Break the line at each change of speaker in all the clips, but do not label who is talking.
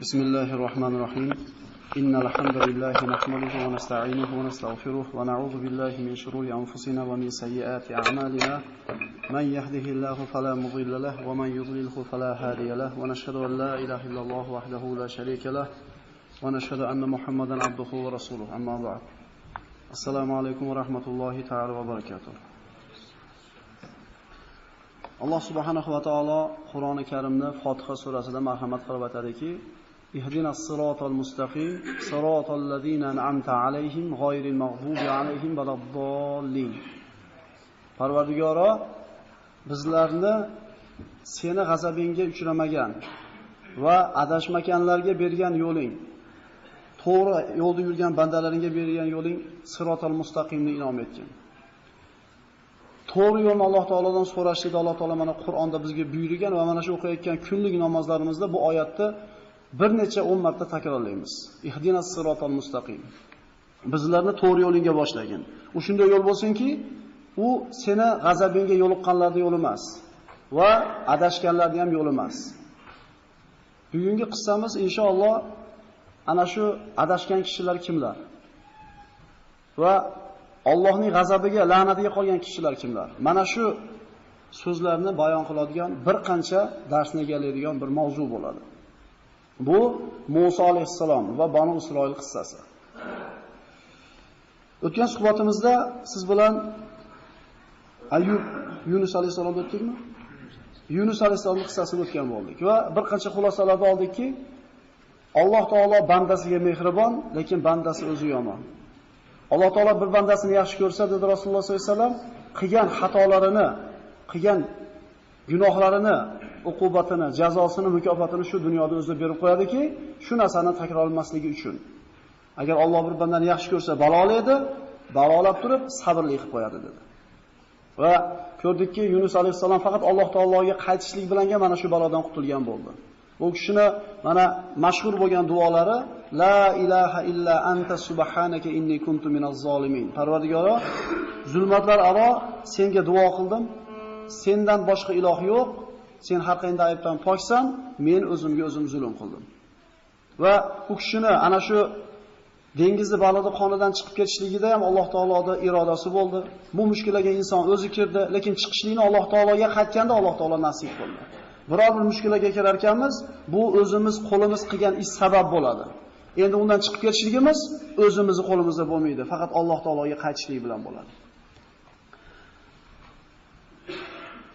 بسم الله الرحمن الرحيم إن الحمد لله نحمده ونستعينه ونستغفره ونعوذ بالله من شرور أنفسنا ومن سيئات أعمالنا من يهده الله فلا مضل له ومن يضلله فلا هادي له ونشهد أن لا إله إلا الله وحده لا شريك له ونشهد أن محمدا عبده ورسوله أما بعد السلام عليكم ورحمة الله تعالى وبركاته alloh subhanahu va taolo qur'oni karimni fotiha surasida marhamat qilib aytadiki اهدنا الصراط المستقيم صراط الذين أنعمت عليهم غير المغضوب عليهم ولا الضالين Parvardigoro bizlarni seni g'azabingga uchramagan va adashmaganlarga bergan yo'ling to'g'ri yo'lda yurgan bandalaringga bergan yo'ling sirotal mustaqimni inom etgin. To'g'ri yo'lni Alloh taolodan so'rashlikda Alloh taolo mana Qur'onda bizga buyurgan va mana shu o'qiyotgan kunlik namozlarimizda bu oyatni bir necha 10 marta takrorlaymiz. Ihdinas sirotal mustaqim. Bizlarni to'g'ri yo'lingga boshlagin. U shunday yo'l bo'lsinki, u seni g'azabingga yo'liqqanlarning yo'li emas va adashganlarning ham yo'li emas. Bugungi qissamiz inshaalloh ana shu adashgan kishilar kimlar? Va Allohning g'azabiga, la'natiga qolgan kishilar kimlar? Mana shu so'zlarni bayon qiladigan bir qancha darsni egallaydigan bir mavzu bo'ladi. Bu Musa alayhissalom va Banu Isroil qissasi. O'tgan suhbatimizda siz bilan Ayyub Yunus alayhissalomni o'tdikmi? Yunus alayhissalomning qissasini o'tgan bo'ldik va bir qancha xulosalarni oldikki, Alloh taolo bandasiga mehribon, lekin bandasi o'zi yomon. Alloh taolo bir bandasini yaxshi ko'rsa, dedi Rasululloh sollallohu alayhi vasallam, qilgan xatolarini, qilgan gunohlarini, uqubatini, jazosini, mukofotini shu dunyoda o'zi berib qo'yadiki, shu narsani takrorlanmasligi uchun. Agar Alloh bir bandani yaxshi ko'rsa, balolaydi, balolab turib sabrli qilib qo'yadi dedi. Va ko'rdikki, Yunus alayhisalom faqat Alloh taologa qaytishlik bilanga mana shu balodan qutulgan bo'ldi. Bu kishini mana mashhur bo'lgan duolari La ilaha illa anta subhanaka inni kuntu minaz zolimin. Parvardigoro, zulmatlar aro senga duo qildim. Sendan boshqa iloh yo'q. Sen har qanday aybdan poksan, men o'zimga o'zim zulm qildim. Va u kishini ana shu dengizni balodi qonidan chiqib ketishligida ham Alloh taoloning irodasi bo'ldi. Bu mushkulaga inson o'zi kirdi, lekin chiqishlikni Alloh taologa qaytganda Alloh taolo nasib qildi. Biror bir mushkulaga kirar ekanmiz, bu o'zimiz qo'limiz qilgan ish sabab bo'ladi. Endi undan chiqib ketishligimiz o'zimizni qo'limizda bo'lmaydi, faqat Alloh taologa qaytishlik bilan bo'ladi.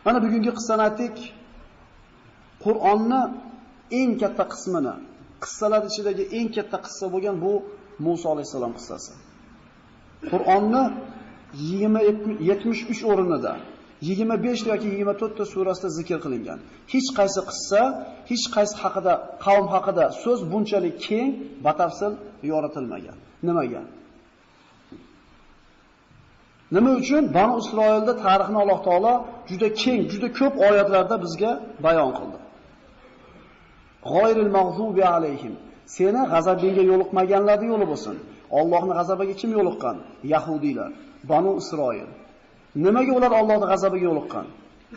Mana bugungi qissani aytdik. Qur'onni eng katta qismini, qissalar ichidagi eng katta qissa bo'lgan bu Musa alayhisalom qissasi. Qur'onni 73 o'rinida 25 yoki 24 ta surasida zikr qilingan. Hech qaysi qissa, hech qaysi haqida, qavm haqida so'z bunchalik keng, batafsil yoritilmagan. Nimaga? Nima uchun Banu Isroilda tarixni Alloh taolo juda keng, juda ko'p oyatlarda bizga bayon qildi. G'oyril mag'zubi alayhim. Seni g'azabingga yo'liqmaganlarni yo'li bo'lsin. Allohning g'azabiga kim yo'liqqan? Yahudiylar, Banu Isroil. Nimaga ular Allohning g'azabiga yo'liqqan?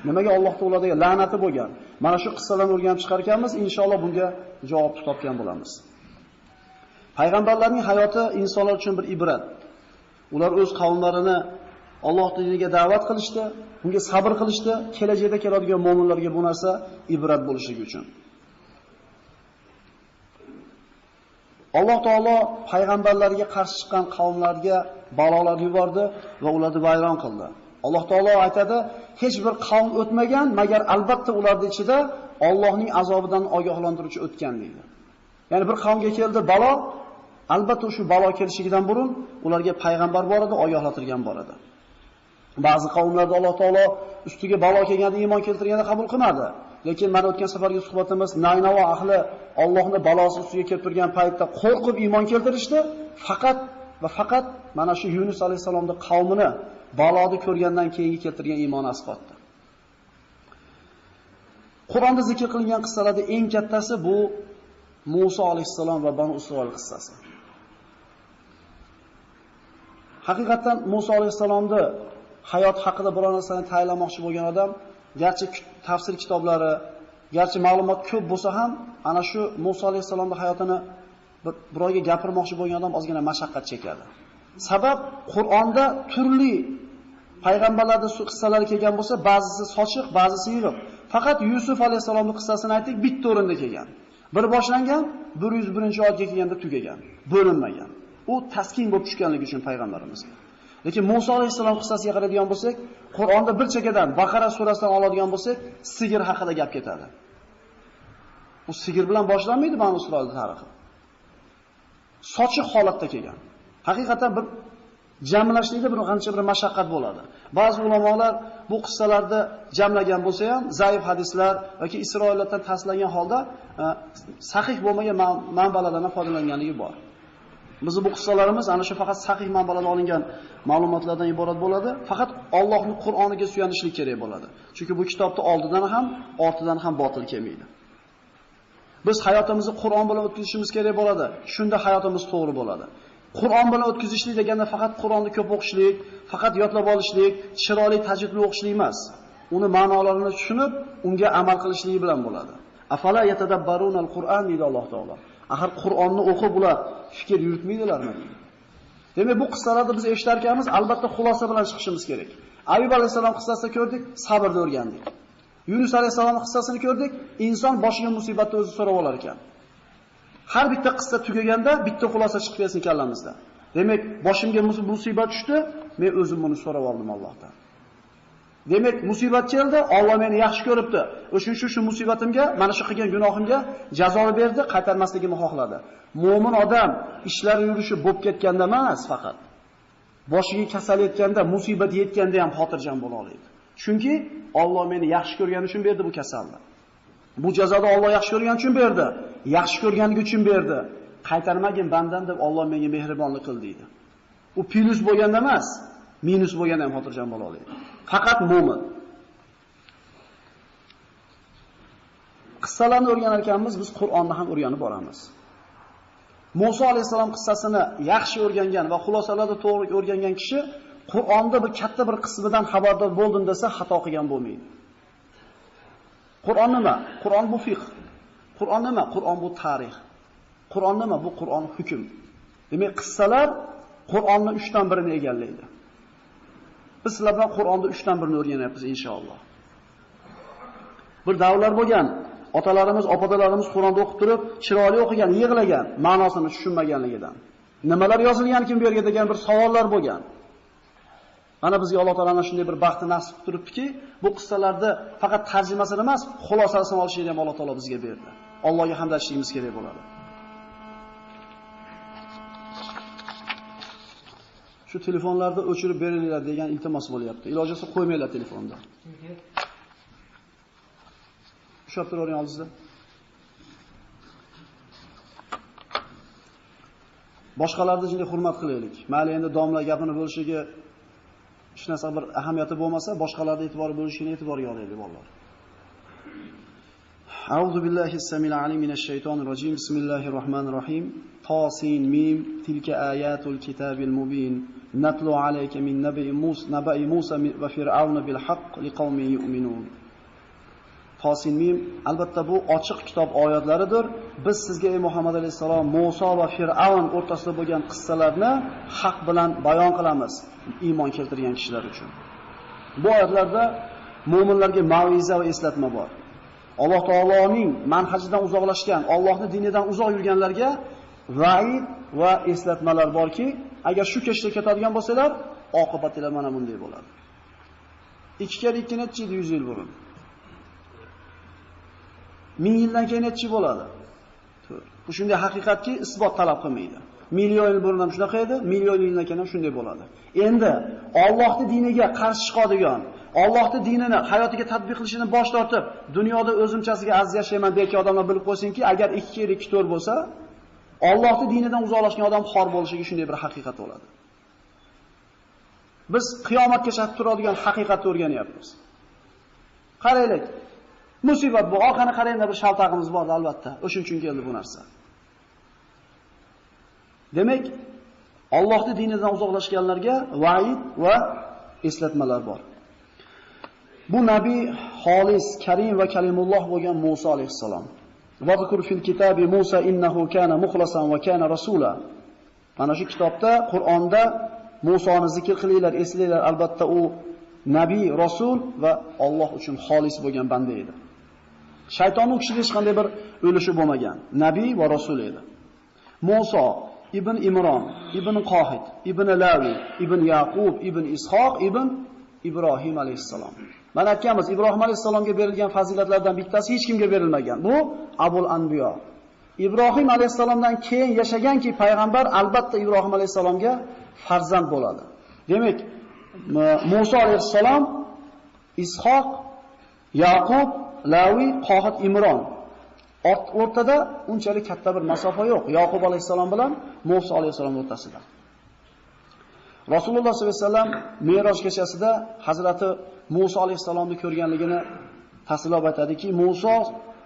Nimaga Alloh ularga la'nati bo'lgan? Mana shu qissalarni o'rganib chiqar ekanmiz, inshaalloh bunga javob topgan bo'lamiz. Payg'ambarlarning hayoti insonlar uchun bir ibrat. Ular o'z qavmlarini Alloh diniga da'vat qilishdi, unga sabr qilishdi, kelajakda keladigan mu'minlarga bu narsa ibrat bo'lishligi uchun. Alloh taolo payg'ambarlarga qarshi chiqqan qavmlarga balolar yubordi va ularni vayron qildi. Alloh taolo aytadi, hech bir qavm o'tmagan, magar albatta ularning ichida Allohning azobidan ogohlantiruvchi o'tgan deydi. Ya'ni bir qavmga keldi balo, albatta shu balo kelishidan burun ularga payg'ambar boradi, ogohlantirgan boradi. Ba'zi qavmlarda Alloh taolo ustiga balo kelganda iymon keltirganda qabul qilmadi. Lekin mana o'tgan safargi suhbatimiz Naynavo ahli Allohning balosi ustiga kelib turgan paytda qo'rqib iymon keltirishdi, faqat va faqat mana shu Yunus alayhisalomning qavmini baloni ko'rgandan keyingi keltirgan iymon asqotdi. Qur'onda zikr qilingan qissalarda eng kattasi bu Musa alayhisalom va Banu Isroil qissasi. Haqiqatan Musa alayhisalomni hayot haqida biror narsani tayinlamoqchi bo'lgan odam, garchi tafsir kitoblari garchi ma'lumot ko'p bo'lsa ham, ana shu Musa alayhisolamning hayotini birovga gapirmoqchi bo'lgan odam ozgina mashaqqat chekadi. Sabab Qur'onda turli payg'ambarlarning qissalari kelgan bo'lsa, ba'zisi sochiq, ba'zisi yiriq. Faqat Yusuf alayhisolamning qissasini aytdik, bitta o'rinda kelgan. Bir boshlangan 101-oyatga kelganda tugagan, bo'linmagan. U taskin bo'lib tushganligi uchun payg'ambarimizga. Lekin Musa alayhissalom qissasiga qaraydigan bo'lsak, Qur'onda bir chekadan Baqara surasidan oladigan bo'lsak, sigir haqida gap ketadi. Bu sigir bilan boshlanmaydi Banu Isroil tarixi. Sochiq holatda kelgan. Haqiqatan bir jamlashlikda bir qancha bir mashaqqat bo'ladi. Ba'zi ulamolar bu qissalarni jamlagan bo'lsa ham, zaif hadislar yoki Isroillardan taslangan holda e, sahih bo'lmagan manbalardan foydalanganligi bor. Bizi bu qissalarimiz ana shu faqat sahih manbalardan olingan ma'lumotlardan iborat bo'ladi. Faqat Allohning Qur'oniga suyanishlik kerak bo'ladi. Chunki bu kitobda oldidan ham, ortidan ham botil kelmaydi. Biz hayotimizni Qur'on bilan o'tkazishimiz kerak bo'ladi. Shunda hayotimiz to'g'ri bo'ladi. Qur'on bilan o'tkazishlik deganda faqat Qur'onni ko'p o'qishlik, faqat yodlab olishlik, chiroyli tajvidni o'qishlik emas. Uni ma'nolarini tushunib, unga amal qilishlik bilan bo'ladi. Afala yatadabbarunal Qur'an deydi Alloh taolo. Axir Qur'onni o'qib ular fikr yuritmaydilarmi? Demak, bu qissalarni biz eshitar ekanmiz, albatta xulosa bilan chiqishimiz kerak. Ayub alayhisalom qissasini ko'rdik, sabrni o'rgandik. Yunus alayhisalom qissasini ko'rdik, inson boshiga musibatni o'zi so'rab olar ekan. Har bitta qissa tugaganda bitta xulosa chiqib kelsin kallamizda. Demak, boshimga musibat tushdi, men o'zim buni so'rab oldim Allohdan. Demak, musibat keldi, Alloh meni yaxshi ko'ribdi. O'sha shu shu musibatimga, mana shu qilgan gunohimga jazo berdi, qaytarmasligimni xohladi. Mo'min odam ishlari yurishi bo'lib ketganda emas faqat. Boshiga kasal yetganda, musibat yetganda ham xotirjam bo'la oladi. Chunki Alloh meni yaxshi ko'rgani uchun berdi bu kasalni. Bu jazoni Alloh yaxshi ko'rgani uchun berdi. Yaxshi ko'rganligi uchun berdi. Qaytarmagin bandam deb Alloh menga mehribonlik qildi deydi. U plus bo'lganda emas, minus bo'lganda ham xotirjam bo'la oladi. Faqat mu'min. Qissalarni o'rganar ekanmiz, biz Qur'onni ham o'rganib boramiz. Musa alayhisalom qissasini yaxshi o'rgangan va xulosalarni to'g'ri o'rgangan kishi Qur'onda bir katta bir qismidan xabardor bo'ldim desa xato qilgan bo'lmaydi. Qur'on nima? Qur'on bu fiqh. Qur'on nima? Qur'on bu tarix. Qur'on nima? Bu Qur'on hukm. Demak, qissalar Qur'onning 3 dan birini egallaydi. Biz sizlar bilan Qur'onning 3 dan birini o'rganyapmiz inshaalloh. Bir davrlar bo'lgan, otalarimiz, opalarimiz Qur'onni o'qib turib, chiroyli o'qigan, yig'lagan, ma'nosini tushunmaganligidan. Nimalar yozilgan kim bu yerga degan bir savollar bo'lgan. Mana bizga Alloh taolaning shunday bir baxtni nasib qilib turibdiki, bu qissalarda faqat tarjimasini emas, xulosasini olishni ham Alloh taolo bizga berdi. Allohga hamd aytishimiz kerak bo'ladi. Shu telefonlarda o'chirib beringlar degan iltimos bo'lyapti. Ilojisi qo'ymanglar telefonda. Ushlab turavering oldingizda. Boshqalarni shunday hurmat qilaylik. Mayli endi domla gapini bo'lishiga hech narsa bir ahamiyati bo'lmasa, boshqalarga e'tibor bo'lishini e'tiborga olaylik, bolalar. A'udhu billahi as-samil alim minash shaytonir rojim. Bismillahir rohmanir ta-sin-mim, tilka ayatul kitabil mubin. Alayka min nabi Musa nabi Musa va fir'auna bil haqq liqaumin yu'minun. Tosin mim albatta bu ochiq kitob oyatlaridir. Biz sizga ey Muhammad alayhisalom Musa va Fir'avn o'rtasida bo'lgan qissalarni haq bilan bayon qilamiz iymon keltirgan kishilar uchun. Bu oyatlarda mu'minlarga maviza va eslatma bor. Alloh taoloning manhajidan uzoqlashgan, Allohning dinidan uzoq yurganlarga va'id va eslatmalar borki, agar shu kechda ketadigan bo'lsalar, oqibatlari mana bunday bo'ladi. 2 kar 2 necha 100 yil burun. Ming yildan keyin nechi bo'ladi? Bu shunday haqiqatki isbot talab qilmaydi. Million yil burun ham shunaqa edi, million yildan keyin ham shunday bo'ladi. Endi Allohning diniga qarshi chiqadigan, Allohning dinini hayotiga tatbiq qilishini bosh tortib, dunyoda o'zimchasiga aziz yashayman degan odamlar bilib qo'ysinki, agar 2 kerak 2 4 bo'lsa, Allohning dinidan uzoqlashgan odam xor bo'lishiga shunday bir haqiqat bo'ladi. Biz qiyomatgacha turadigan haqiqatni o'rganyapmiz. Qaraylik, Musibat bu. Orqani qarayanda bir shaltag'imiz bor albatta. O'shuning uchun keldi bu narsa. Demak, Allohning dinidan uzoqlashganlarga va'id va eslatmalar bor. Bu nabiy xolis, karim va kalimulloh bo'lgan Musa alayhissalom. Vazkur fil kitabi Musa innahu kana mukhlasan va kana rasula. Mana shu kitobda, Qur'onda Musoni zikr qilinglar, eslanglar, albatta u nabiy, rasul va Alloh uchun xolis bo'lgan banda edi. Shayton u kishida hech qanday bir o'lishi bo'lmagan, nabiy va rasul edi. Musa ibn Imron, ibn Qohid, ibn Lavi, ibn Yaqub, ibn Ishoq, ibn Ibrohim alayhissalom. Mana aytganmiz, Ibrohim alayhissalomga berilgan fazilatlardan bittasi hech kimga berilmagan. Bu Abul Anbiyo. Ibrohim alayhissalomdan keyin yashaganki payg'ambar albatta Ibrohim alayhissalomga farzand bo'ladi. Demak, Musa alayhissalom, Ishoq, Yaqub, Lavi, Qohat, Imron. O'rtada unchalik katta bir masofa yo'q. Yaqub alayhissalom bilan Musa alayhissalom o'rtasida. Rasululloh sollallohu alayhi vasallam Me'roj kechasida Hazrati Musa alayhissalomni ko'rganligini tasvirlab aytadiki, Musa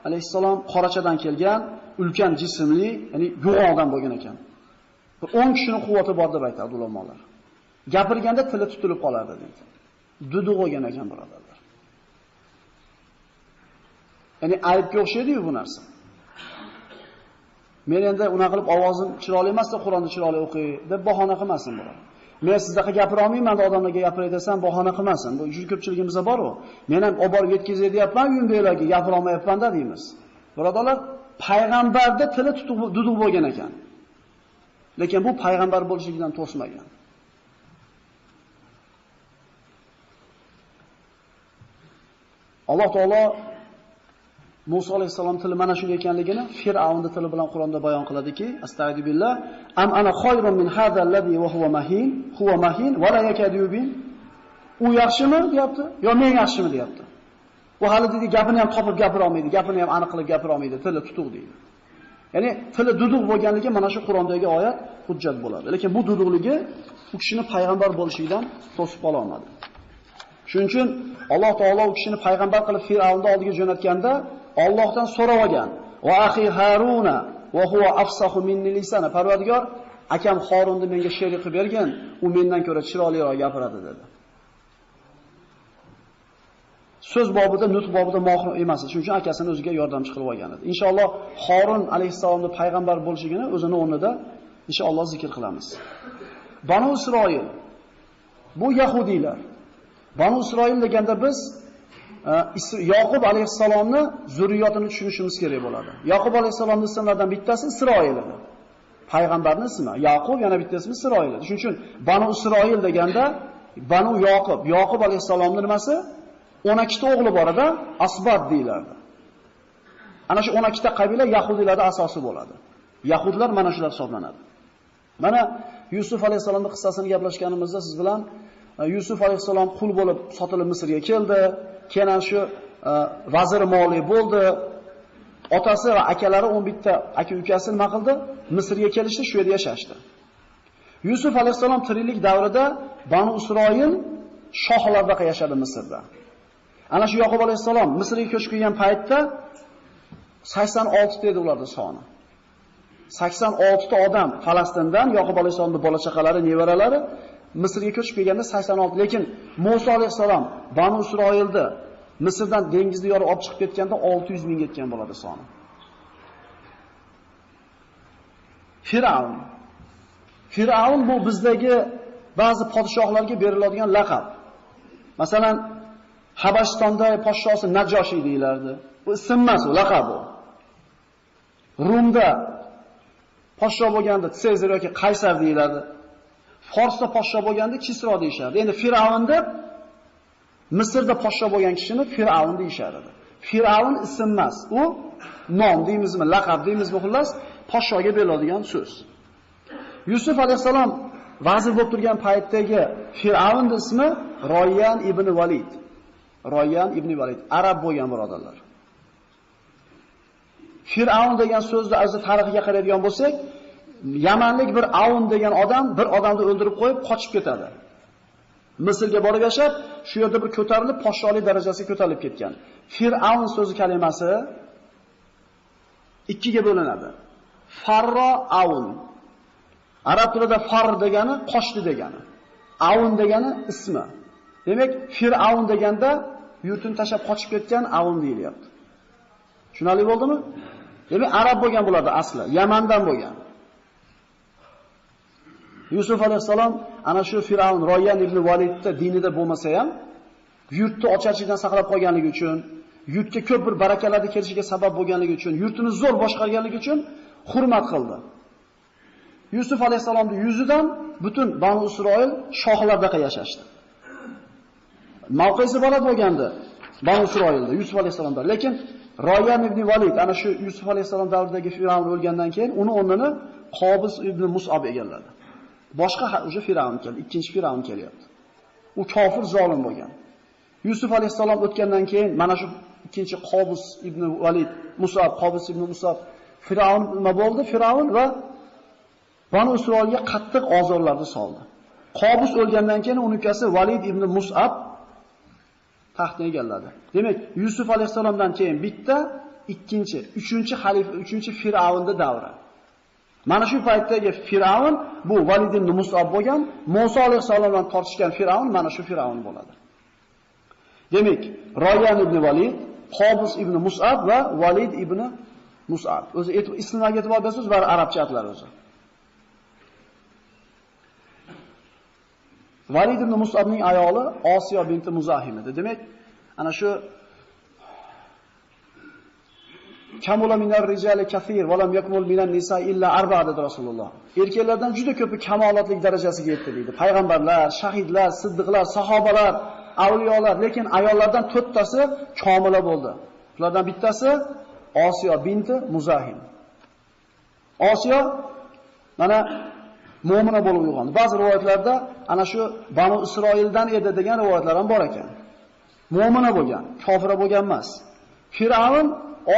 alayhissalom qorachadan kelgan, ulkan jismli, ya'ni yo'q odam bo'lgan ekan. 10 kishining quvvati bor deb aytadi ulamolar. Gapirganda tili tutilib qolardi deydi. Dudu bo'lgan ekan birodarlar. Ya'ni aybga o'xshaydi-yu bu narsa. Men endi unaqa qilib ovozim chiroyli emasda Qur'onni chiroyli o'qiy deb bahona qilmasin birodar. Men sizlarga gapira olmayman, odamlarga gapiray desam bahona qilmasin. Bu juda ko'pchiligimizda bor-ku. Men ham olib borib yetkazay deyapman, uyimdagilarga gapira olmayapman-da deymiz. Birodalar, payg'ambarda tili tutuq duduq bo'lgan ekan. Lekin bu payg'ambar bo'lishligidan to'smagan. Alloh taolo Musa alayhisalom tili mana shunday ekanligini Fir'avnning tili bilan Qur'onda bayon qiladiki, astagfirullah, am ana khayrun min hadha alladhi wa huwa mahin, huwa mahin wa la yakadu yubin. U yaxshimi deyapti, yo men yaxshimi deyapti. U hali dedi gapini ham topib gapira olmaydi, gapini ham aniq qilib gapira olmaydi, tili tutuq deydi. Ya'ni tili duduq bo'lganligi mana shu Qur'ondagi oyat hujjat bo'ladi. Lekin bu duduqligi u kishini payg'ambar bo'lishidan to'sib qola olmadi. Shuning uchun Alloh taolo u kishini payg'ambar qilib Fir'avnning oldiga jo'natganda Allohdan so'rab olgan. Va axi Haruna va huwa afsahu minni lisana. Parvardigor, akam Harunni menga sherik qilib bergan, u mendan ko'ra chiroyliroq gapiradi dedi. So'z bobida, nutq bobida mohir emas. Shuning uchun akasini o'ziga yordamchi qilib olgan edi. Inshaalloh Harun alayhisalomning payg'ambar bo'lishigini o'zini o'rnida inshaalloh zikr qilamiz. Banu Isroil bu yahudiylar. Banu Isroil deganda biz Yoqub alayhissalomni zurriyotini tushunishimiz kerak bo'ladi. Yoqub alayhissalomning ismlaridan bittasi Isroil edi. Payg'ambarning ismi Yoqub, yana bittasi Isroil edi. Shuning uchun Banu Isroil deganda Banu Yoqub, Yoqub alayhissalomning nimasi? 12 ta o'g'li bor edi, Asbat deyiladi. Ana shu 12 ta qabila Yahudilarning asosi bo'ladi. Yahudlar mana shular hisoblanadi. Mana Yusuf alayhissalomning qissasini gaplashganimizda siz bilan e, Yusuf alayhissalom qul bo'lib sotilib Misrga keldi. Keyin shu e, vazir moli bo'ldi. Otasi va akalari 11 ta aka-ukasi nima qildi? Misrga kelishdi, shu yerda yashashdi. Yusuf alayhisalom tiriklik davrida Banu Isroil shohlarda yashadi Misrda. Ana shu Yaqub alayhisalom Misrga ko'chib kelgan paytda 86 ta edi ularning soni. 86 ta odam Falastindan Yaqub alayhisalomning bola chaqalari, nevaralari Misrga ko'chib kelganda 86, lekin Musa alayhisalom Banu Isroilni Misrdan dengizni yorib olib chiqib ketganda 600 ming yetgan bo'ladi soni. Firavn. Firavn bu bizdagi ba'zi podshohlarga beriladigan laqab. Masalan, Habashistonda podshosi Najoshi deyilardi. Bu ism emas, u laqab u. Rumda podsho bo'lganda Sezar yoki Qaysar deyilardi. Forsda podsho bo'lganda Kisro deyishardi. Endi Firavn deb Misrda podsho bo'lgan kishini Firavn deyishar edi. Firavn ism emas, u nom deymizmi, laqab deymizmi, xullas podshoga beriladigan so'z. Yusuf alayhisalom vazir bo'lib turgan paytdagi Firavn ismi Royan ibn Valid. Royan ibn Valid arab bo'lgan birodarlar. Firavn degan so'zni o'zi tarixiga qaraydigan bo'lsak, Yamanlik bir Aun degan odam bir odamni o'ldirib qo'yib qochib ketadi. Misrga borib yashab, shu yerda bir ko'tarilib podshohlik darajasiga ko'tarilib ketgan. Fir'avn so'zi kalimasi ikkiga bo'linadi. Farro avn. Arab tilida far degani qochdi degani. Aun degani ismi. Demak, Fir'avn deganda yurtini tashab qochib ketgan Aun deyilyapti. Tushunarli bo'ldimi? Demak, arab bo'lgan bo'ladi asli, Yamandan bo'lgan. Yusuf alayhisalom ana shu Firavn Royan ibn Validda dinida bo'lmasa ham, yurtni ocharchilikdan saqlab qolganligi uchun, yurtga ko'p bir barakalarni kelishiga sabab bo'lganligi uchun, yurtini zo'r boshqarganligi uchun hurmat qildi. Yusuf alayhisalomning yuzidan butun Banu Isroil shohlardaqa yashashdi. Mavqesi baland bo'lgandi Banu Isroilda Yusuf alayhisalomda. Lekin Royan ibn Valid ana shu Yusuf alayhisalom davridagi Firavn o'lgandan keyin uni o'rnini Qobis ibn Mus'ab egalladi. Boshqa o'sha Firavn keldi, ikkinchi Firavn kelyapti. U kofir zolim bo'lgan. Yusuf alayhisalom o'tgandan keyin mana shu ikkinchi Qobus ibn Valid, Mus'ab, Qobus ibn Mus'ab Firavn nima bo'ldi? Firavn va Banu Isroilga qattiq ozorlarni soldi. Qobus o'lgandan keyin uning ukasi Valid ibn Mus'ab taxtni egalladi. Demak, Yusuf alayhisalomdan keyin bitta, ikkinchi, uchinchi xalifa, uchinchi Firavnning davri. Mana shu paytdagi Firavn bu Valid ibn Mus'ab bo'lgan, Musa alayhisalomdan tortishgan Firavn mana shu Firavn bo'ladi. Demak, Royan ibn Valid, Qobus ibn Mus'ab va Valid ibn Mus'ab. O'zi ismlarga e'tibor bersangiz, bari arabcha atlar o'zi. Valid ibn Mus'abning ayoli Osiyo binti Muzahim edi. Demak, ana shu Kamula minar rijali kathir va lam yakmul minan nisa illa arba dedi Rasululloh. Erkaklardan juda ko'pi kamolotlik darajasiga yetdi dedi. Payg'ambarlar, shahidlar, siddiqlar, sahobalar, avliyolar, lekin ayollardan to'rttasi komila bo'ldi. Ulardan bittasi Osiyo binti Muzahim. Osiyo mana mu'mina bo'lib uyg'ondi. Ba'zi rivoyatlarda ana shu Banu Isroildan edi degan rivoyatlar ham bor ekan. Mu'mina bo'lgan, kofira bo'lgan emas. Firavn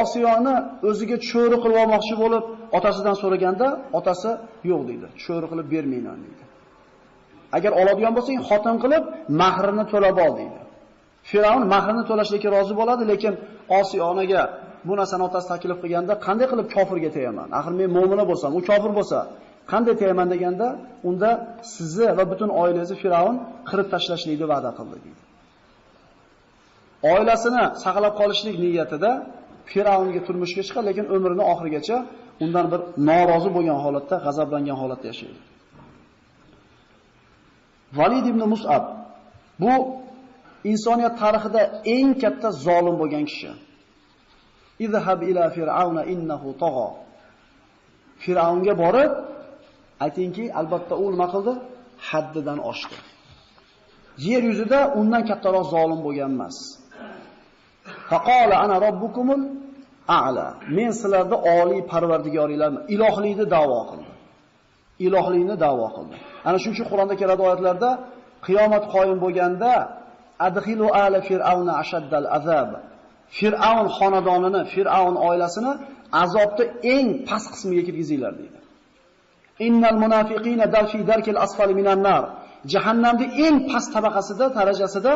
Osiyoni o'ziga cho'ri qilib olmoqchi bo'lib, otasidan so'raganda, otasi yo'q deydi. Cho'ri qilib bermayman deydi. Agar oladigan bo'lsang, xotin qilib mahrini to'lab ol deydi. Firavn mahrini to'lashga rozi bo'ladi, lekin Osiyonaga bu narsani otasi taklif qilganda, qanday qilib kofirga tayaman? Axir men mu'mina bo'lsam, u kofir bo'lsa, Qanday tayaman deganda, unda sizni va butun oilangizni Firavn qirib tashlashlikni va'da qildi deydi. Oilasini saqlab qolishlik niyatida Firavunga turmushga chiqadi, lekin umrining oxirigacha undan bir norozi bo'lgan holatda, g'azablangan holatda yashaydi. Valid ibn Mus'ab bu insoniyat tarixida eng katta zolim bo'lgan kishi. Izhab ila fir'auna innahu tagha. Fir'aunga borib, Aytingki, albatta u nima qildi? Haddidan oshdi. Yer yuzida undan kattaroq zolim bo'lgan emas. Faqala ana robbukumul a'la. Men sizlarni oliy parvardigoringlarman, ilohlikni da'vo qildi. Ilohlikni da'vo qildi. Ana shuning uchun Qur'onda keladi oyatlarda qiyomat qoyim bo'lganda adkhilu ala fir'auna ashaddal azab. Fir'aun xonadonini, Fir'aun oilasini azobda eng past qismiga kirgizinglar deydi. Innal munafiqina dal fi darkil asfali minan nar. Jahannamning eng past tabaqasida, darajasida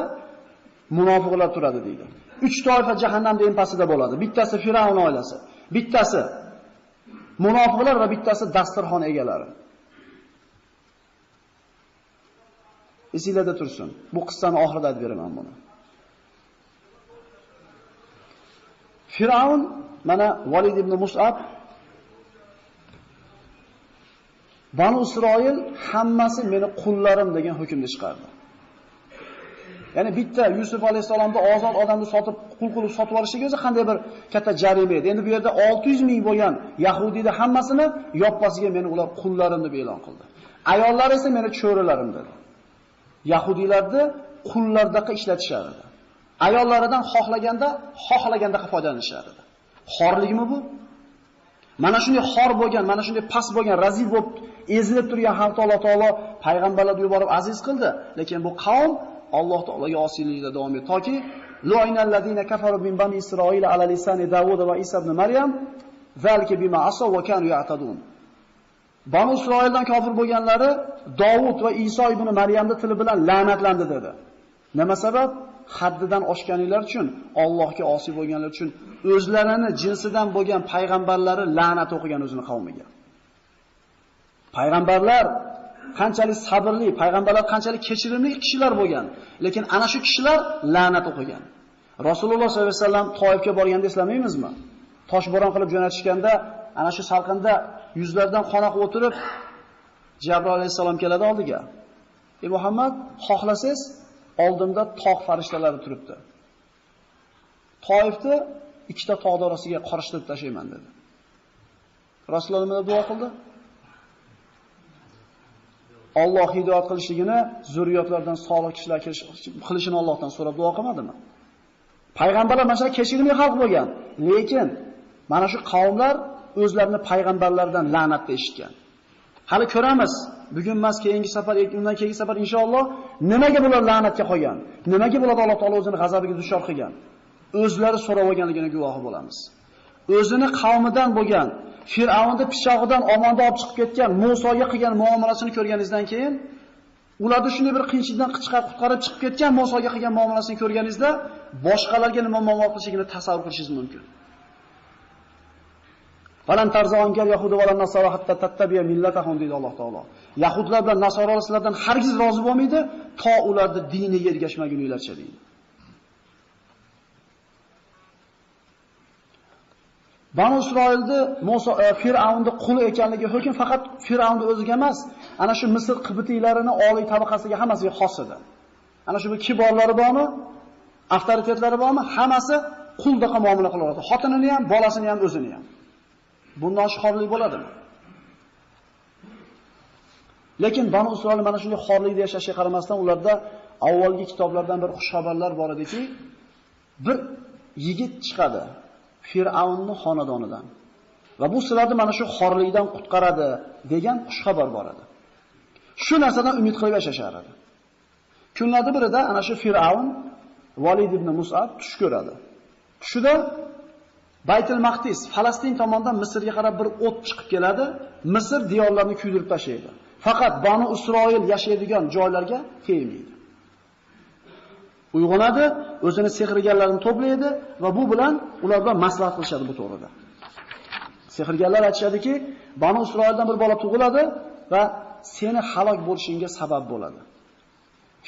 munofiqlar turadi deydi. 3 toifa jahannamda eng pastida bo'ladi. Bittasi Firavn oilasi, bittasi munofiqlar va bittasi dasturxon egalari. Esinglarda tursin. Bu qissani oxirida aytib beraman buni. Firavn mana Valid ibn Mus'ab Banu Isroil hammasi meni qullarim degan hukmni chiqardi. Ya'ni bitta Yusuf alayhisalomda ozod odamni sotib, qul qilib sotib olishiga o'zi qanday bir katta jarima edi. Endi bu yerda 600 ming bo'lgan Yahudiyni hammasini yoppasiga meni ular qullarim deb e'lon qildi. Ayollar esa meni cho'rilarim dedi. Yahudiylarni qullardaqa ishlatishardi. Ayollaridan xohlaganda, xohlaganda foydalanishardi. Xorligimi bu? Mana shunday xor bo'lgan, mana shunday past bo'lgan, razil bo'lib ezilib turgan Alloh taolo payg'ambarlarni yuborib aziz qildi, lekin bu qavm Alloh taologa osiylikda davom etdi toki lu'inal ladina kafaru min bani Isroil ala lisani Davud va Isa ibn Maryam zalika bima asaw va kanu ya'tadun. Bani Isroildan kofir bo'lganlari Davud va Iso ibn Maryamni tili bilan la'natlandi dedi. Nima sabab? Haddidan oshganlar uchun, Allohga osiy bo'lganlar uchun o'zlarini jinsidan bo'lgan payg'ambarlari la'nat o'qigan o'zini qavmiga. Payg'ambarlar qanchalik sabrli, payg'ambarlar qanchalik kechirimli kishilar bo'lgan, lekin ana shu kishilar la'nat o'qigan. Rasululloh sollallohu alayhi vasallam Toifga borganda eslamaymizmi? Toshbo'ron qilib jo'natishganda ana shu salqinda yuzlardan qonaqib o'tirib Jabroil alayhisalom keladi oldiga. Ey Muhammad, xohlasangiz oldimda tog' farishtalari turibdi. Toifni ikkita tog' orasiga qorishtirib tashlayman dedi. Rasululloh nima duo qildi? Alloh hidoyat qilishligini, zurriyotlardan solih kishilar qilishini Allohdan so'rab duo qilmadimi? Payg'ambarlar mana shu kechirimli xalq bo'lgan, lekin mana shu qavmlar o'zlarini payg'ambarlardan la'natni eshitgan. Hali ko'ramiz. Bugun emas, keyingi safar, undan keyingi safar inshaalloh nimaga bular la'natga qolgan? Nimaga bular Alloh taolo o'zini g'azabiga duchor qilgan? O'zlari so'rab olganligini guvohi bo'lamiz. O'zini qavmidan bo'lgan Fir'avnni pichog'idan omonda olib chiqib ketgan Musoga qilgan muomalasini ko'rganingizdan keyin ularni shunday bir qiyinchilikdan chiqarib qutqarib chiqib ketgan Musoga qilgan muomalasini ko'rganingizda boshqalarga nima muomala qilishligini tasavvur qilishingiz mumkin. Falan tarzongar yahudiy va nasoro hatta tattabiya millatahum deydi Alloh taolo. Yahudlar bilan nasorolar sizlardan hargiz rozi bo'lmaydi, to ularni diniga ergashmaguninglarcha deydi. Banu Isroilni Musa e, Fir'avnning quli ekanligi hukm faqat Fir'avnni o'ziga emas, ana shu Misr qibtiylarini oliy tabaqasiga hammasiga xos edi. Ana shu kiborlari bormi? Avtoritetlari bormi? Hammasi quldaqa muomala qilardi. Xotinini ham, bolasini ham, o'zini ham. Bundan xorlik bo'ladimi? Lekin Banu Isroil mana shunday xorlikda yashashga qaramasdan ularda avvalgi kitoblardan bir xushxabarlar bor ediki, bir yigit chiqadi. Fir'avnning xonadonidan. Va bu sizlarni mana shu xorlikdan qutqaradi degan xushxabar bor edi. Shu narsadan umid qilib yashashar edi. Kunlarning birida ana shu Fir'avn Valid ibn Mus'ab tush ko'radi. Tushida Baytul Maqdis Falastin tomonidan Misrga qarab bir o't chiqib keladi. Misr diyorlarini kuydirib tashlaydi. Faqat Banu Isroil yashaydigan joylarga tegmaydi. Uyg'onadi, o'zini sehrgarlarni to'playdi va bu bilan ular bilan maslahat qilishadi bu to'g'rida. Sehrgarlar aytishadiki, Banu Isroildan bir bola tug'iladi va seni halok bo'lishingga sabab bo'ladi.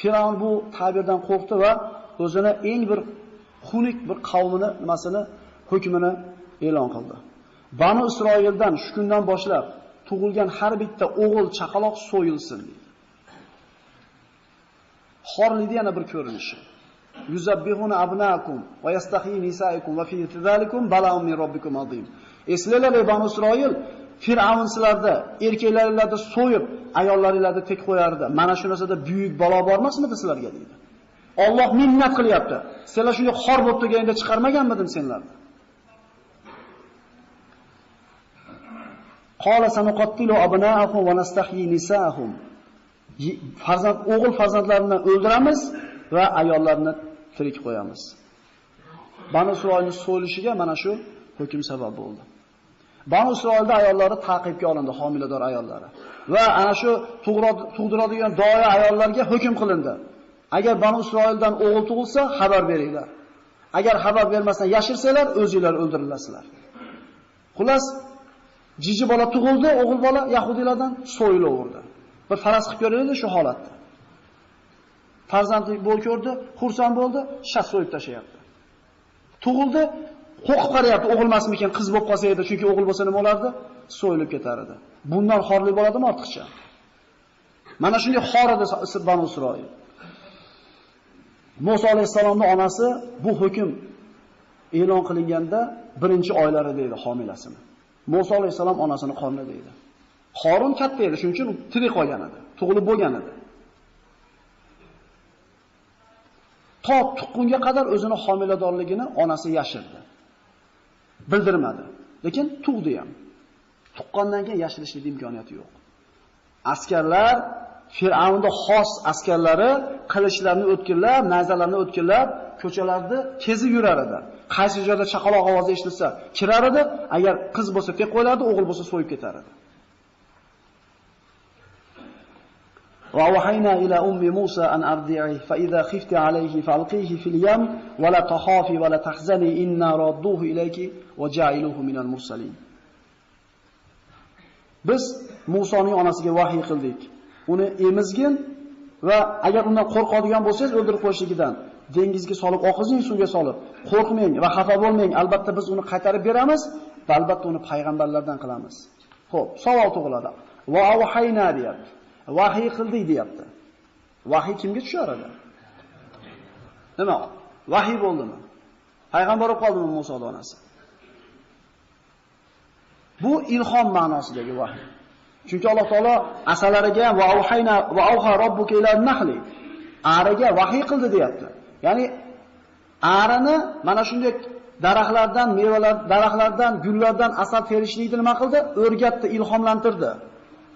Firavn bu ta'birdan qo'rqdi va o'zini eng bir xunuk bir qavmini nimasini hukmini e'lon qildi. Banu Isroildan shu kundan boshlab tug'ilgan har bitta o'g'il chaqaloq so'yilsin dedi. Xorlikni yana bir ko'rinishi. Yuzabbihuna abnaakum va yastahi nisaikum va fi zalikum bala'un min robbikum azim. Eslanglar ey Banu Isroil, Fir'avn sizlarda erkaklaringizni so'yib, ayollaringizni tek qo'yardi. Mana shu narsada buyuk balo bormasmidi sizlarga deydi. Alloh minnat qilyapti. Senlar shunday xor bo'lib turganingda chiqarmaganmidim senlarni? Qala sanuqattilu abnaahum va nastahyi nisaahum. Farzand o'g'il farzandlarini o'ldiramiz va ayollarni tirik qo'yamiz. Banu Isroilning so'lishiga mana shu hukm sabab bo'ldi. Banu Isroilda ayollari taqibga olindi, homilador ayollari. Va ana shu tug'diradigan doya ayollarga hukm qilindi. Agar Banu Isroildan o'g'il tug'ilsa, xabar beringlar. Agar xabar bermasdan yashirsanglar, o'zingizlar o'ldirilasizlar. Xullas, jiji bola tug'ildi, o'g'il bola Yahudilardan so'yilaverdi. Bir faraz qilib ko'raylik shu holatni. Farzandli bo'l ko'rdi, xursand bo'ldi, shas so'yib tashlayapti. Tug'ildi, qo'rqib qarayapti, o'g'ilmasmikan, qiz bo'lib qolsa edi, chunki o'g'il bo'lsa nima bo'lardi? So'yilib ketar edi. Bundan xorlik bo'ladimi ortiqcha? Mana shunday xor edi Banu Isroil. Musa alayhisalomning onasi bu hukm e'lon qilinganda birinchi oylari deydi homilasini. Musa alayhisalom onasini qornida deydi. Qorun katta edi, shuning uchun tirik qolgan edi, tug'ilib bo'lgan edi. To tuqqunga qadar o'zini homiladorligini onasi yashirdi. Bildirmadi. Lekin tug'di ham. Tuqqandan keyin yashirishlik imkoniyati yo'q. Askarlar Fir'avnning xos askarlari qilichlarni o'tkirlab, nayzalarni o'tkirlab, ko'chalarda kezib yurar edi. Qaysi joyda chaqaloq ovozi eshitilsa, kirar edi, agar qiz bo'lsa tek qo'yardi, o'g'il bo'lsa so'yib ketar edi. وأوحينا إلى أم موسى أن أرضعه فإذا خفت عليه فألقيه في اليم ولا تخافي ولا تحزني إنا ردوه إليك وجعلوه من المرسلين Biz Musoning onasiga vahiy qildik. Uni emizgin va agar undan qo'rqadigan bo'lsangiz o'ldirib qo'yishligidan dengizga solib, oqizing suvga solib, qo'rqmang va xafa bo'lmang. Albatta biz uni qaytarib beramiz va albatta uni payg'ambarlardan qilamiz. Xo'p, savol tug'iladi. Va avhayna deyapti. Vahiy qildik deyapti. Vahiy kimga tushar edi? Nima? Vahiy bo'ldimi? Payg'ambar bo'lib qoldimi Musa onasi? Bu ilhom ma'nosidagi vahiy. Chunki Alloh taolo asalariga va auhayna va auha robbuka ila nahli ariga vahiy qildi deyapti. Ya'ni arini mana shunday daraxtlardan, mevalar, daraxtlardan, gullardan asal terishlikni nima qildi? O'rgatdi, ilhomlantirdi.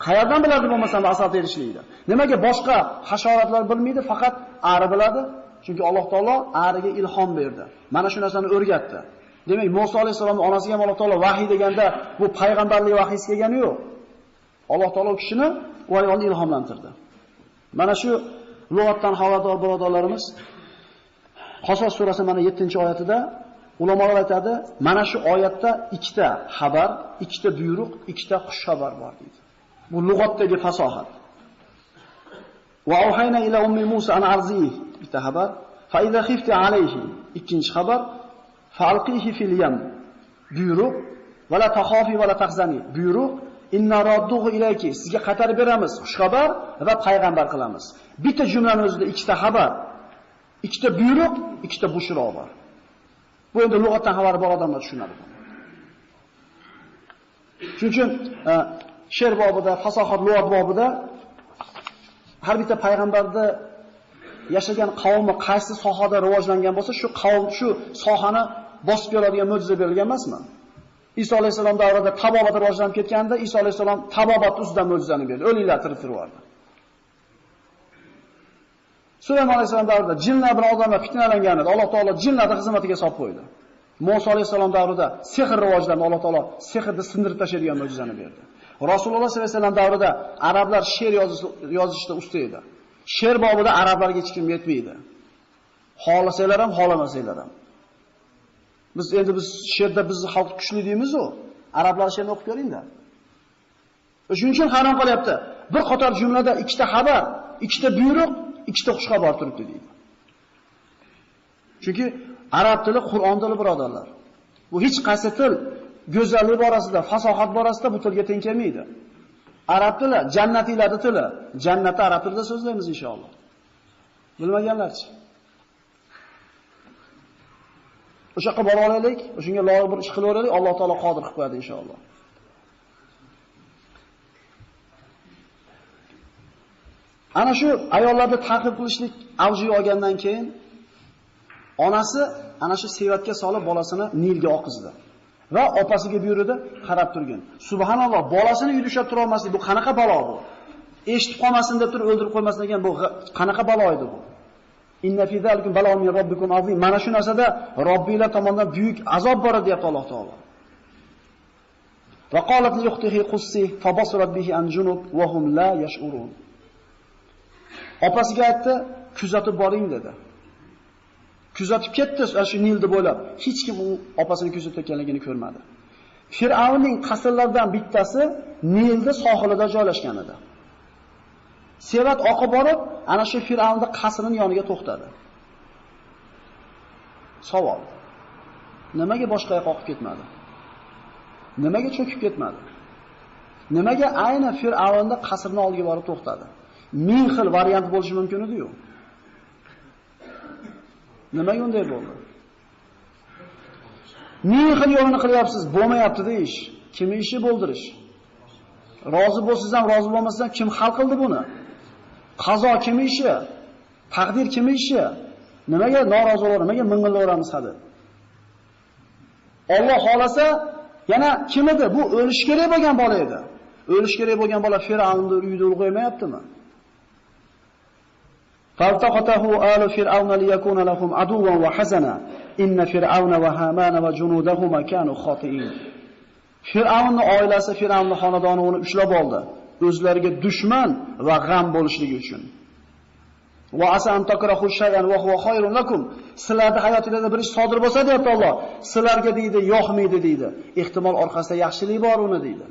Qayerdan biladi bo'lmasam asal terishlikni? Nimaga boshqa hasharotlar bilmaydi, faqat ari biladi? Chunki Alloh taolo ariga ilhom berdi. Mana shu narsani o'rgatdi. Demak, Musa alayhisolamning onasiga Alloh taolo vahiy deganda bu payg'ambarlik vahiysi kelgani yo'q. Alloh taolo kishini u ayolni ilhomlantirdi. Mana shu lug'atdan xabardor birodarlarimiz Qasos surasi mana 7-oyatida ulamolar aytadi, mana shu oyatda ikkita xabar, ikkita buyruq, ikkita xush xabar bor deydi. Bu lug'atdagi fasohat. Va ohayna ila ummi Musa an arzihi bitta xabar. Fa idza khifti alayhi ikkinchi xabar. Falqihi fil yam buyruq va la taxofi va la tahzani buyruq inna radduhu ilayki sizga qaytarib beramiz xushxabar va payg'ambar qilamiz. Bitta jumlaning o'zida ikkita xabar, ikkita buyruq, ikkita bushro bor. Bu endi lug'atdan xabar bor odamlar tushunadi. Shuning uchun e, she'r bobida, fasohat lug'at bobida har bitta payg'ambarda yashagan qavmi qaysi sohada rivojlangan bo'lsa, shu qavm shu sohani bosib keladigan mo'jiza berilgan emasmi? Iso alayhisalom davrida tabobat rivojlanib ketganda, Iso alayhisalom tabobat ustidan mo'jizani berdi. O'liklar tirik turardi. Sulaymon alayhisalom davrida jinlar bilan odamlar fitnalangan edi. Alloh taolo jinlarni xizmatiga solib qo'ydi. Musa alayhisalom davrida sehr rivojlandi. Alloh taolo sehrni sindirib tashlaydigan mo'jizani berdi. Rasululloh sollallohu alayhi vasallam davrida arablar she'r yozishda usta edi. She'r bobida arablarga hech kim yetmaydi. Xolasanglar ham, xolamasanglar ham. Biz endi biz she'rda bizni xalq kuchli deymiz-ku. Arablar she'rni o'qib ko'ringda. Shuning uchun harom qilyapti. Bir qator jumlada ikkita xabar, ikkita buyruq, ikkita xush xabar turibdi deydi. Chunki arab tili Qur'on tili birodarlar. Bu hech qaysi til go'zallik borasida, fasohat borasida bu tilga teng kelmaydi. Arab tili jannatiylarning tili. Jannatni arab tilida so'zlaymiz inshaalloh. Bilmaganlarchi? O'sha yoqqa bora olaylik, o'shunga loyiq bir ish qilaveraylik, Alloh taolo qodir qilib qo'yadi inshaalloh. Ana shu ayollarni ta'qib qilishlik avjiga olgandan keyin onasi ana shu sevatga solib bolasini Nilga oqizdi. Va opasiga buyurdi, qarab turgin. Subhanalloh, bolasini uyda tura olmaslik bu qanaqa balo bu? Eshitib qolmasin deb turib o'ldirib qo'ymasin degan bu qanaqa balo edi bu? Inna fi zalikum balo min robbikum azim. Mana shu narsada Robbinglar tomonidan buyuk azob bor deyapti Alloh taolo. Va qalat li ukhtihi qussi fa bihi an junub wa hum la yash'urun. Opasiga aytdi, kuzatib boring dedi. Kuzatib ketdi shu Nilni bo'ylab. Hech kim u opasini kuzatayotganligini ko'rmadi. Fir'avnning qasrlaridan bittasi Nilni sohilida joylashgan edi. Sevat oqib borib, ana shu Fir'avnning qasrining yoniga to'xtadi. Savol. Nimaga boshqa yoqqa oqib ketmadi? Nimaga cho'kib ketmadi? Nimaga ayni Fir'avnning qasrining oldiga borib to'xtadi? Ming xil variant bo'lishi mumkin edi-yu. Nimaga unday bo'ldi? Ming xil yo'lini qilyapsiz, bo'lmayapti-da ish. Kimning ishi bo'ldirish? Rozi bo'lsangiz ham, rozi bo'lmasangiz ham kim hal qildi buni? Qazo kimning ishi? Taqdir kimning ishi? Nimaga norozi bo'lar, Nimaga mingillaveramiz hadi? Alloh xolasa yana kim edi? Bu o'lish kerak bo'lgan bola edi. O'lish kerak bo'lgan bola Fir'avnning uyida ulg'aymayaptimi? فالتقطه آل فرعون ليكون لهم عدوا وحزنا إن فرعون وهامان وجنودهما كانوا خاطئين Fir'avnning oilasi, Fir'avnning xonadoni uni ushlab oldi. O'zlariga dushman va g'am bo'lishligi uchun. Va asan takrahu shay'an va huwa khayrun lakum. Sizlarda hayotingizda bir ish sodir bo'lsa deyapti Alloh. Sizlarga deydi, yoqmaydi deydi. Ehtimol orqasida yaxshilik bor uni deydi.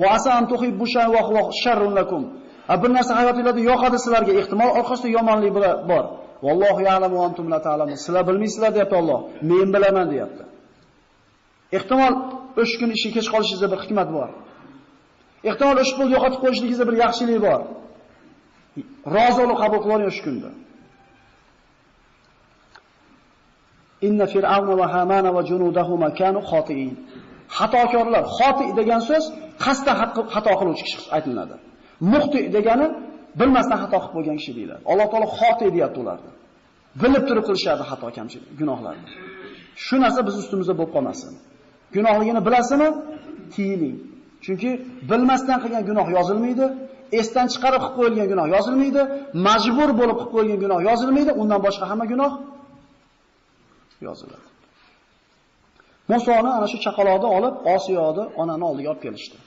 Va asan tuhibbu shay'an va huwa sharrun lakum. Bir narsa hayotingizda yoqadi sizlarga, ehtimol orqasida yomonlik bor. Vallohu ya'lamu va antum la ta'lamun. Sizlar bilmaysizlar deyapti Alloh. Men bilaman deyapti. Ehtimol o'sha kun ishga kech qolishingizda bir hikmat bor. Ehtimol o'sha pul yo'qotib qo'yishingizda bir yaxshilik bor. Rozi qabul qiling o'sha kunda. Inna fir'avna va hamana va junudahuma kanu xotiin. Xatokorlar, xoti degan so'z qasdan xato qiluvchi kishi aytiladi. Muxti degani bilmasdan xato qilib qo'ygan kishi deyiladi. Alloh taolo xoti deyapti ularni. Bilib turib qilishadi xato kamchilik, gunohlarni. Shu narsa biz ustimizda bo'lib qolmasin. Gunohligini bilasizmi? Tiyiling. Chunki bilmasdan qilgan gunoh yozilmaydi, esdan chiqarib qilib qo'yilgan gunoh yozilmaydi, majbur bo'lib qilib qo'yilgan gunoh yozilmaydi, undan boshqa hamma gunoh yoziladi. Musoni ana shu chaqaloqni olib Osiyoni onani oldiga olib kelishdi.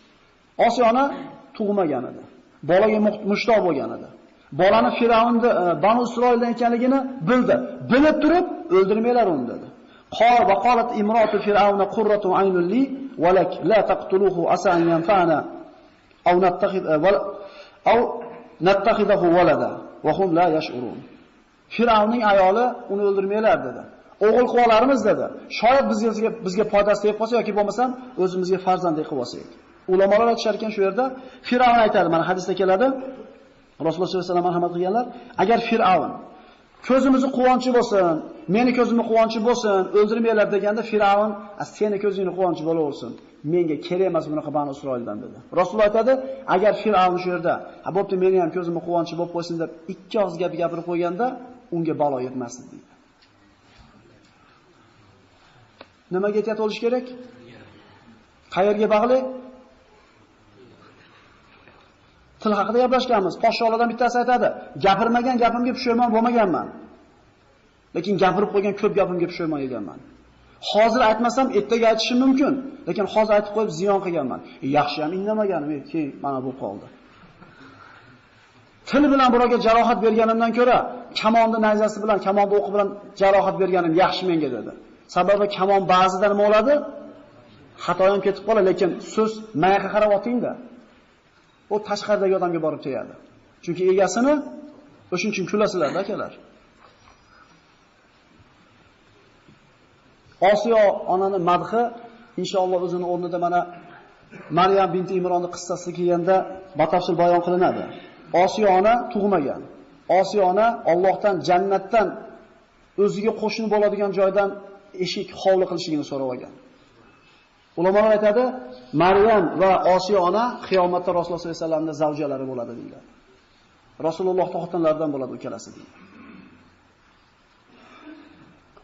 Osiyona tug'magan edi. Bolaga mushtoq bo'lgan edi. Bolani Firavnni e, Banu Isroildan ekanligini bildi. Bilib turib o'ldirmanglar uni dedi. Qol va qolat imrotu Firavna qurratu aynul li walak la taqtuluhu asa an yanfa'ana aw nattakhid e, aw nattakhidahu walada wa hum la yash'urun. Firavning ayoli uni o'ldirmanglar dedi. o'g'il qilib olarmiz dedi. Shoyat bizga bizga foydasi tegib qolsa yoki bo'lmasam o'zimizga farzandlik qilib olsak. Ulamolar aytishar ekan shu yerda Firavn aytadi, mana hadisda keladi. Rasululloh sollallohu alayhi vasallam marhamat qilganlar, agar Firavn ko'zimizni quvonchi bo'lsin, meni ko'zimni quvonchi bo'lsin, o'ldirmanglar deganda Firavn, seni ko'zingni quvonchi bo'laversin. Menga kerak emas bunaqa Banu Isroildan dedi. Rasululloh aytadi, agar Firavn shu yerda, ha bo'pti, meni ham ko'zimni quvonchi bo'lib qo'ysin deb ikki og'iz gap gapirib qo'yganda, unga balo yetmasdi deydi. Nimaga ehtiyot bo'lish kerak? Qayerga bog'liq? Til haqida gaplashganmiz. Podsholardan bittasi aytadi, gapirmagan gapimga pushaymon bo'lmaganman. Lekin gapirib qo'ygan ko'p gapimga pushaymon yeganman. Hozir aytmasam ertaga aytishim mumkin, lekin hozir aytib qo'yib ziyon qilganman. E, yaxshi ham indamaganim, e, keyin mana bu qoldi. Til bilan birovga jarohat berganimdan ko'ra, kamonni nayzasi bilan, kamonni o'qi bilan jarohat berganim yaxshi menga dedi. Sababi kamon ba'zida nima bo'ladi? Xato ham ketib qoladi, lekin so'z mayga qarab otingda. U tashqaridagi odamga borib tegadi. Chunki egasini o'shuning uchun kulasizlar akalar. Osiyo onani madhi inshaalloh o'zini o'rnida mana Maryam binti Imronning qissasi kelganda batafsil bayon qilinadi. Osiyo ona tug'magan. Osiyo ona Allohdan jannatdan o'ziga qo'shni bo'ladigan joydan eshik hovli qilishligini so'rab olgan. Ulamolar aytadi, Maryam va Osiyo ona qiyomatda Rasululloh sollallohu alayhi vasallamning zavjalari bo'ladi deyiladi. Rasululloh xotinlaridan bo'ladi ikkalasi deydi.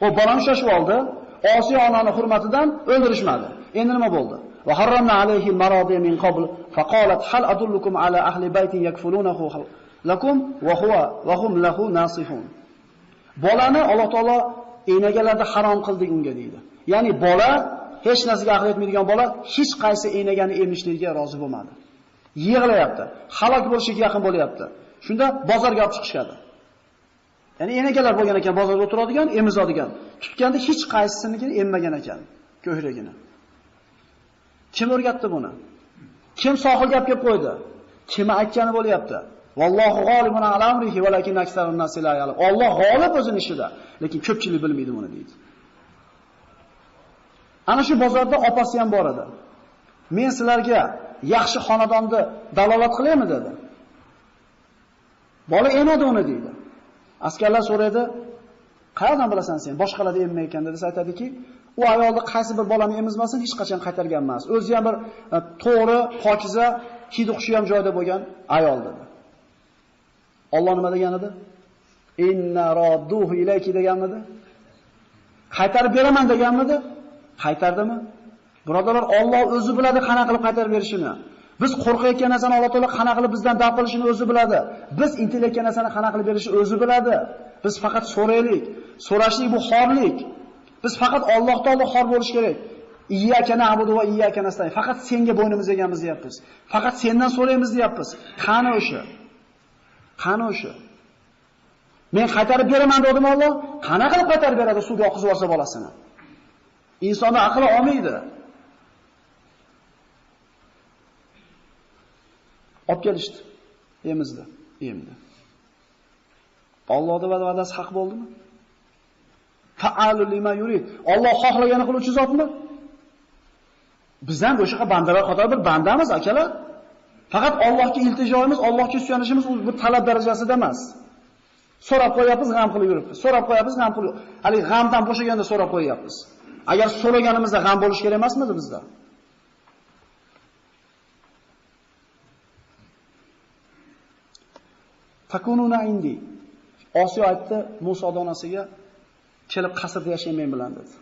Xo'p, bolam shoshib oldi. Osiyo onani hurmatidan o'ldirishmadi. Endi nima bo'ldi? Va harramna alayhi maradi min qabl faqalat hal adullukum ala ahli baytin yakfulunahu lakum wa huwa wa hum lahu nasihun. Bolani Alloh taolo enagalarda harom qildik unga deydi. Ya'ni bola hech narsaga aql yetmaydigan bola hech qaysi enagani emishligiga rozi bo'lmadi. Yig'layapti, halok bo'lishiga yaqin bo'lyapti. Shunda bozorga olib chiqishadi. Ya'ni enagalar bo'lgan ekan, bozorda o'tiradigan, emizadigan. Tutganda hech qaysisiniki emmagan ekan, ko'hragini. Kim o'rgatdi buni? Kim sohil gap kelib qo'ydi? Kim aytgani bo'lyapti? Vallohu g'olibun ala amrihi valakin aksarun nasi la ya'lam. Alloh g'olib o'zining ishida, lekin ko'pchilik bilmaydi buni deydi. Ana shu bozorda opasi ham bor edi. Men sizlarga yaxshi xonadonni dalolat qilaymi dedi. Bola emadi uni deydi. Askarlar so'raydi, "Qayerdan bilasan sen? Boshqalarda emma ekan" dedi. aytadiki, u ayolni qaysi bir bolani emizmasin hech qachon qaytargan emas. O'zi ham bir e, to'g'ri, pokiza, hidi xushi ham joyda bo'lgan ayol dedi. Alloh nima degan edi? Inna radduhu ilayki deganmidi? Qaytarib beraman deganmidi? Qaytardimi? Birodarlar, Alloh o'zi biladi qana qilib qaytarib berishini. Biz qo'rqayotgan narsani Alloh taolo qana qilib bizdan daf qilishini o'zi biladi. Biz intilayotgan narsani qana qilib berishini o'zi biladi. Biz faqat so'raylik. So'rashlik bu xorlik. Biz faqat Alloh taolo xor bo'lish kerak. Iyyaka na'budu va iyyaka nasta'in. Faqat senga bo'ynimiz egamiz deyapmiz. Faqat sendan so'raymiz deyapmiz. Qani o'sha? Qani o'sha? Men qaytarib beraman dedim Alloh. Qana qilib qaytarib beradi suvga oqizib yuborsa bolasini? Insonni aqli olmaydi. Olib kelishdi. Emizdi, emdi. Allohning va'dasi haq bo'ldimi? Fa'alu lima yurid. Alloh xohlagani qiluvchi zotmi? Biz ham bandalar qatori bir bandamiz, akalar. Faqat Allohga iltijoimiz, Allohga suyanishimiz u bir talab darajasida emas. So'rab qo'yapmiz, g'am qilib yuribmiz. So'rab qo'yapmiz, g'am qilib. Hali g'amdan bo'shaganda so'rab qo'yapmiz. Agar so'raganimizda g'am bo'lish kerak emasmidi bizda? Takununa indi. Osiyo aytdi Muso donasiga kelib qasrda yashang men bilan dedi.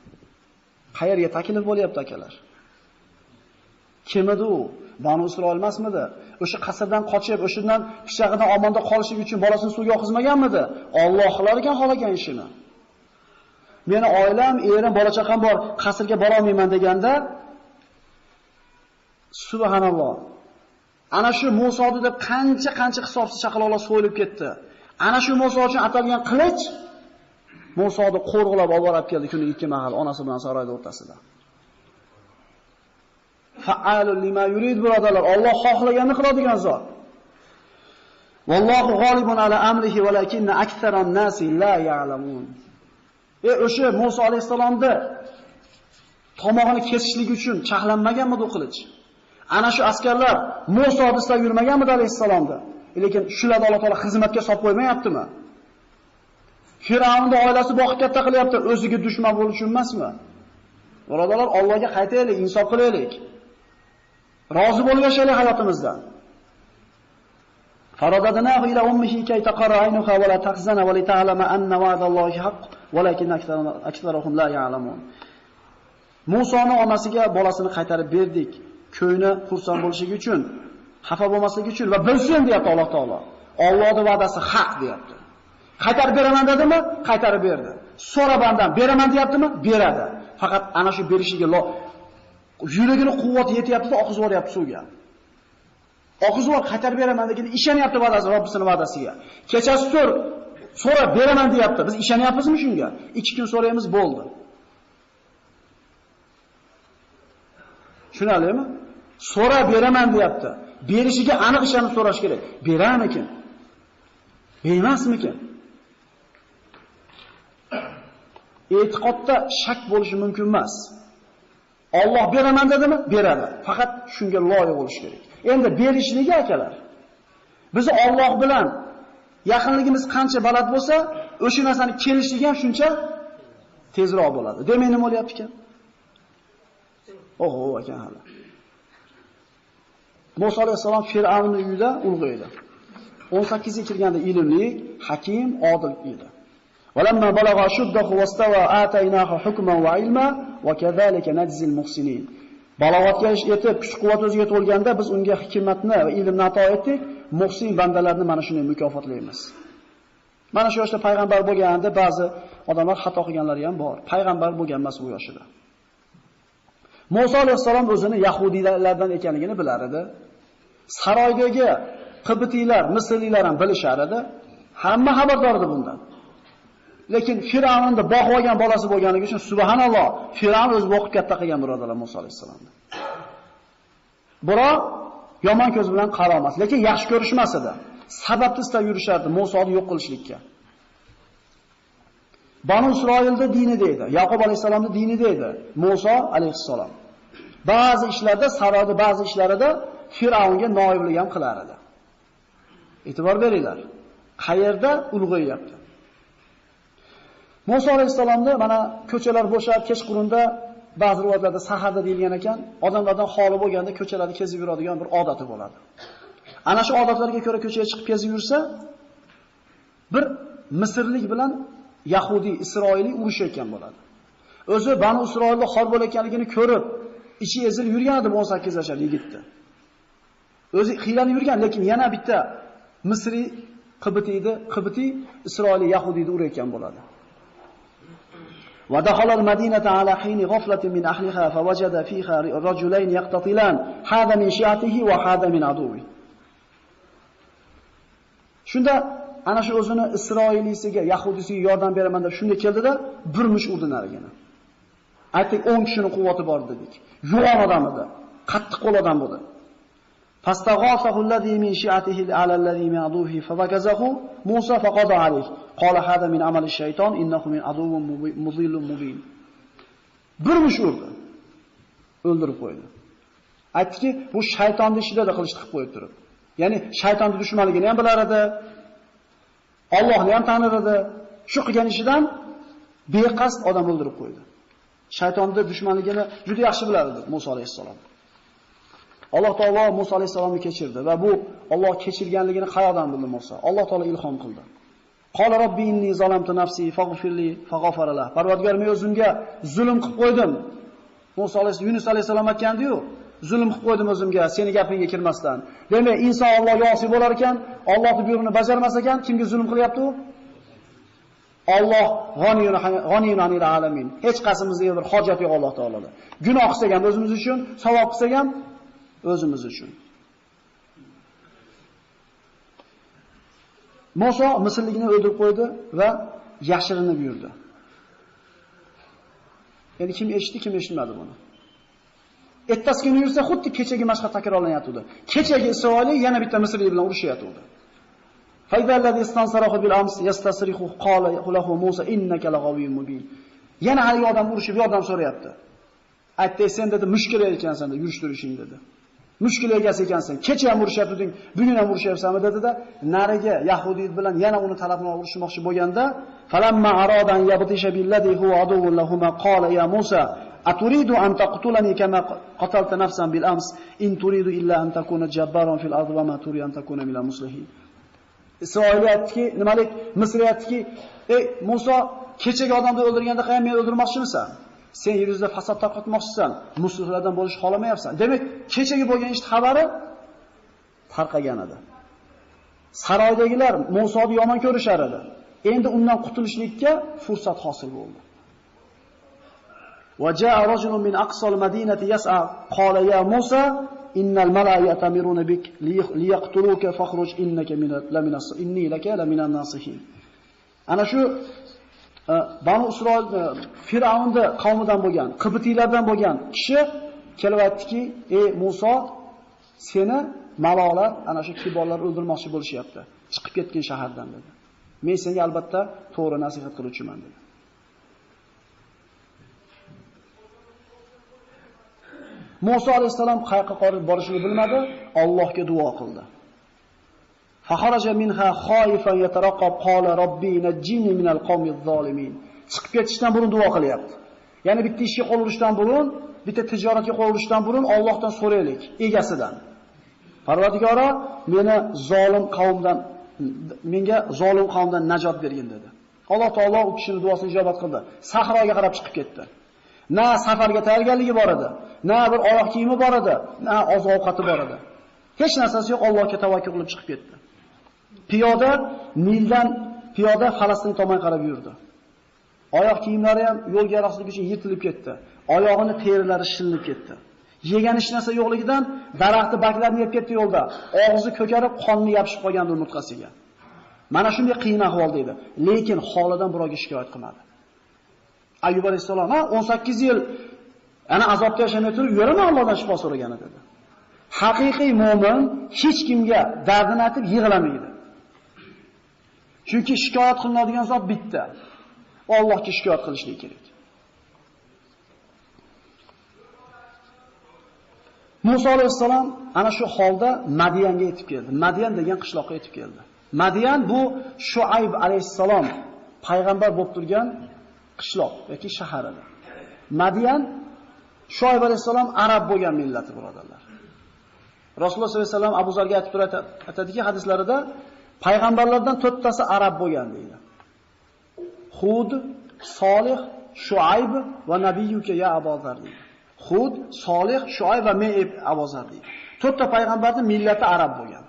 Qayerga taklif bo'lyapti akalar? Kim edi u? Banu Isroil emasmidi? O'sha qasrdan qochib, o'shandan pishag'idan omonda qolish uchun bolasini suvga oqizmaganmidi? Alloh qilar ekan xolagan ishini. Meni oilam, erim, bola chaqam bor, qasrga bora olmayman deganda subhanalloh. Ana shu Muso deb qancha-qancha hisobsiz chaqaloqlar so'yilib ketdi. Ana shu Muso uchun atalgan qilich Musoni qo'rg'ilab olib keldi kuni ikki mahal onasi bilan saroyda o'rtasida. Fa'alul lima yurid birodarlar, Alloh xohlaganini qiladigan zot. Vallohu g'olibun ala amrihi walakinna aktharan nasi la ya'lamun. E o'sha Musa alayhisalomni tomog'ini kesishlik uchun chaqlanmaganmi bu qilich? Ana shu askarlar Musa odisida yurmaganmi alayhisalomda? Lekin shular Alloh taolo xizmatga solib qo'ymayaptimi? Firavnning oilasi boqib katta qilyapti, o'ziga dushman bo'lish uchun emasmi? Birodarlar, Allohga qaytaylik, insof qilaylik. Rozi bo'lib yashaylik hayotimizdan. Faradadnahu ila ummihi kay taqarra aynuha va la tahzana li ta'lama anna wa'dallohi haqq. Walakin aksaruhum la ya'lamun. Musoni onasiga bolasini qaytarib berdik, ko'yni xursand bo'lishi uchun, xafa bo'lmasligi uchun va bilsin deyapti Alloh taolo. Allohning va'dasi haq deyapti. Qaytarib beraman dedimi? Qaytarib berdi. So'ra bandan beraman deyaptimi? Beradi. Faqat ana shu berishiga yuragini quvvat yetyapti-da oqizib yoryapti suvga. Oqizib qaytarib beraman degan ishonyapti va'dasi, Robbisining va'dasiga. Kechasi tur, so'ra beraman deyapti. Biz ishonyapmizmi shunga? 2 kun so'raymiz bo'ldi. Tushunalimi? So'ra beraman deyapti. Berishiga aniq ishonib so'rash kerak. Beramikin? Bermasmikin? E'tiqodda shak bo'lishi mumkin emas. Alloh beraman dedimi? Beradi. Faqat shunga loyiq bo'lish kerak. Endi berishligi akalar. Biz Alloh bilan yaqinligimiz qancha baland bo'lsa, o'sha narsani kelishligi ham shuncha tezroq bo'ladi. Demak nima bo'lyapti ekan? Oho, ekan hali. Musa alayhisalom Fir'avnning uyida ulg'aydi. 18 ga kirganda ilmli, hakim, odil edi. ولما بلغ أشده واستوى آتيناه حكما وعلما وكذلك نجزي المحسنين balog'atga yetib, kuch-quvvat o'ziga to'lganda biz unga hikmatni va ilmni ato etdik. Muhsin bandalarni mana shunday mukofotlaymiz. Mana shu yoshda payg'ambar bo'lganida ba'zi odamlar xato qilganlari ham bor. Payg'ambar bo'lgan emas bu yoshida. Musa alayhisalom o'zini yahudiylardan ekanligini bilar edi. Saroydagi qibtiylar, misrliklar ham bilishar edi. Hamma xabardor edi bundan. Lekin Firavnni boqib olgan bolasi bo'lganligi uchun subhanalloh, Firavn o'zi boqib katta qilgan birodarlar Musa alayhisalomni. Biroq yomon ko'z bilan qaramas, lekin yaxshi ko'rishmas edi. Sababni istab yurishardi Musoni yo'q qilishlikka. Banu Isroilda dini deydi, Yaqub alayhisalomning dini deydi, Musa alayhisalom. Ba'zi ishlarda, saroyda ba'zi ishlarida Firavnga noiblik ham qilar edi. E'tibor beringlar. Qayerda ulg'ayyapti? Musa alayhisalomda mana ko'chalar bo'shab, kechqurunda ba'zi rivoyatlarda saharda deyilgan ekan, odamlardan xoli bo'lganda ko'chalarni kezib yuradigan bir odati bo'ladi. Ana shu odatlarga ko'ra ko'chaga chiqib kezib yursa, bir Misrlik bilan Yahudi, Isroiliy urushayotgan bo'ladi. O'zi Banu Isroilda xor bo'layotganligini ko'rib, ichi ezilib yurgan edi 18 yoshli yigitni. O'zi xiylanib yurgan, lekin yana bitta Misri qibitiydi, qibiti Isroiliy Yahudiyni urayotgan bo'ladi. ودخل المدينة على حين غفلة من أهلها فوجد فيها رجلين يقتطلان هذا من شيعته وهذا من عدوه Shunda ana shu o'zini Isroiliysiga, Yahudisiga yordam beraman deb shunday keldida, bir mush urdi narigini. Aytdik 10 kishining quvvati bor dedik. Yo'g'on odam edi. Qattiq qo'l odam bo'ldi. فاستغاثه الذي من شيعته على الذي من عدوه فبكزه موسى فقضى عليه قال هذا من عمل الشيطان إنه من عدو مضل مبين bir mush urdi o'ldirib qo'ydi aytdiki bu shaytonni ishida qilishni qilib qo'yib turib ya'ni shaytonni dushmanligini ham bilar edi Allohni ham tanir edi shu qilgan ishidan beqasd odam o'ldirib qo'ydi shaytonni dushmanligini juda yaxshi bilar edi Musa alayhissalom Alloh taolo Musa alayhisalomni kechirdi va bu Alloh kechirganligini qayerdan bildi Musa? Alloh taolo ilhom qildi. Qala robbi inni zalamtu nafsi faghfirli faghfara lah. Parvardigor men o'zimga zulm qilib qo'ydim. Musa alayhisalom Yunus alayhisalom aytgandi-yu, zulm qilib qo'ydim o'zimga, seni gapingga kirmasdan. Demak, inson Allohga osi bo'lar ekan, Allohning buyrug'ini bajarmas ekan, kimga zulm qilyapti u? Alloh g'oniyun anil alamin. Hech qasimizga bir hojat yo'q Alloh taoloda. Gunoh qilsak ham o'zimiz uchun, savob qilsak ham o'zimiz uchun. moso misrlikni o'ldirib qo'ydi va yashirinib yurdi. endi kim eshitdi, kim eshitmadi buni? Ertasi kuni yursa xuddi kechagi mashqa takrorlanayotgandi Kechagi Isroillik yana bitta Misrlik bilan urushayotgandi ams innaka. Yana haligi odam urishib yordam so'rayapti. Aytdi, sen dedi, mushkul ekansan, yurish turishing dedi. Mushkul egasi ekansan kecha ham urishyaptiding bugun ham urushyapsanmi dedida nariga yahudiy bilan yana uni tarafini urushmoqchi bo'lganda falamma arodan yabtisha billadi huwa aduwwun lahumma qala ya musa aturidu an taqtulani kama qatalta nafsan bil ams in turidu illa an takuna jabbaron fil ardi wa ma turidu an takuna minal muslihin Isroil aytdiki, nimalik Misr aytdiki, "Ey Musa, kechagi odamni o'ldirganda ham meni o'ldirmoqchimisan? Sen yer yuzida fasod tarqatmoqchisan, musullardan bo'lish xolamayapsan." Demak, kechagi bo'lgan ish xabari tarqagan edi. Saroydagilar Musoni yomon ko'rishar edi. Endi undan qutulishlikka fursat hosil bo'ldi. وجاء رجل من أقصى المدينة يسعى قال يا موسى إن الملأ يأتمرون بك ليقتلوك فاخرج إنك من لمن إني لك لمن الناصحين ana shu Banu Isroil Firavnda qavmidan bo'lgan, Qibtiylardan bo'lgan kishi kelib aytdiki, "Ey Musa, seni malolat ana shu kiborlar o'ldirmoqchi bo'lishyapti. Chiqib ketgin shahardan" dedi. Men senga albatta to'g'ri nasihat qiluvchiman dedi. Musa alayhisalom qayerga qorib borishini bilmadi, Allohga duo qildi. Fakharaja minha khoifan yataraqab qala robbi najjini minal qawmiz zolimin. Chiqib ketishdan burun duo qilyapti. Ya'ni bitta ishga qo'l urishdan burun, bitta tijoratga qo'l urishdan burun Allohdan so'raylik, egasidan. Parvardigoro, meni zolim qavmdan menga zolim qavmdan najot bergin dedi. Alloh taolo u kishining duosini ijobat qildi. Sahroga qarab chiqib ketdi. Na safarga tayyorgarligi bor edi, na bir oyoq kiyimi bor edi, na oziq-ovqati bor edi. Hech narsasi yo'q, Allohga tavakkul qilib chiqib ketdi. Piyoda Nildan piyoda Falastin tomon qarab yurdi. Oyoq kiyimlari ham yo'l yaroqsizligi uchun yirtilib ketdi. Oyog'ini terilari shilinib ketdi. Yegan hech narsa yo'qligidan daraxtni baklarini yeb ketdi yo'lda. Og'zi ko'karib, qonni yopishib qolgandi umurtqasiga. Mana shunday qiyin ahvolda edi, lekin holidan birovga shikoyat qilmadi. Ayyub alayhisalom 18 yil ana azobda yashamay turib yuraman Allohdan shifo so'ragan dedi. Haqiqiy mu'min hech kimga dardini aytib yig'lamaydi. Chunki shikoyat qilinadigan zot bitta. Allohga shikoyat qilishlik kerak. Musa alayhisalom ana shu holda Madiyanga yetib keldi. Madiyan degan qishloqqa yetib keldi. Madiyan bu Shuayb alayhisalom payg'ambar bo'lib turgan qishloq yoki shahar edi. Madiyan Shoyb alayhisalom arab bo'lgan millati birodarlar. Rasululloh sollallohu alayhi vasallam Abu Zarga aytib turadi, aytadiki hadislarida payg'ambarlardan to'rttasi arab bo'lgan deydi. Hud, Solih, Shuayb va nabiyuka ya Abozar deydi. Hud, Solih, Shuayb va men Abozar deydi. To'rtta payg'ambarning millati arab bo'lgan.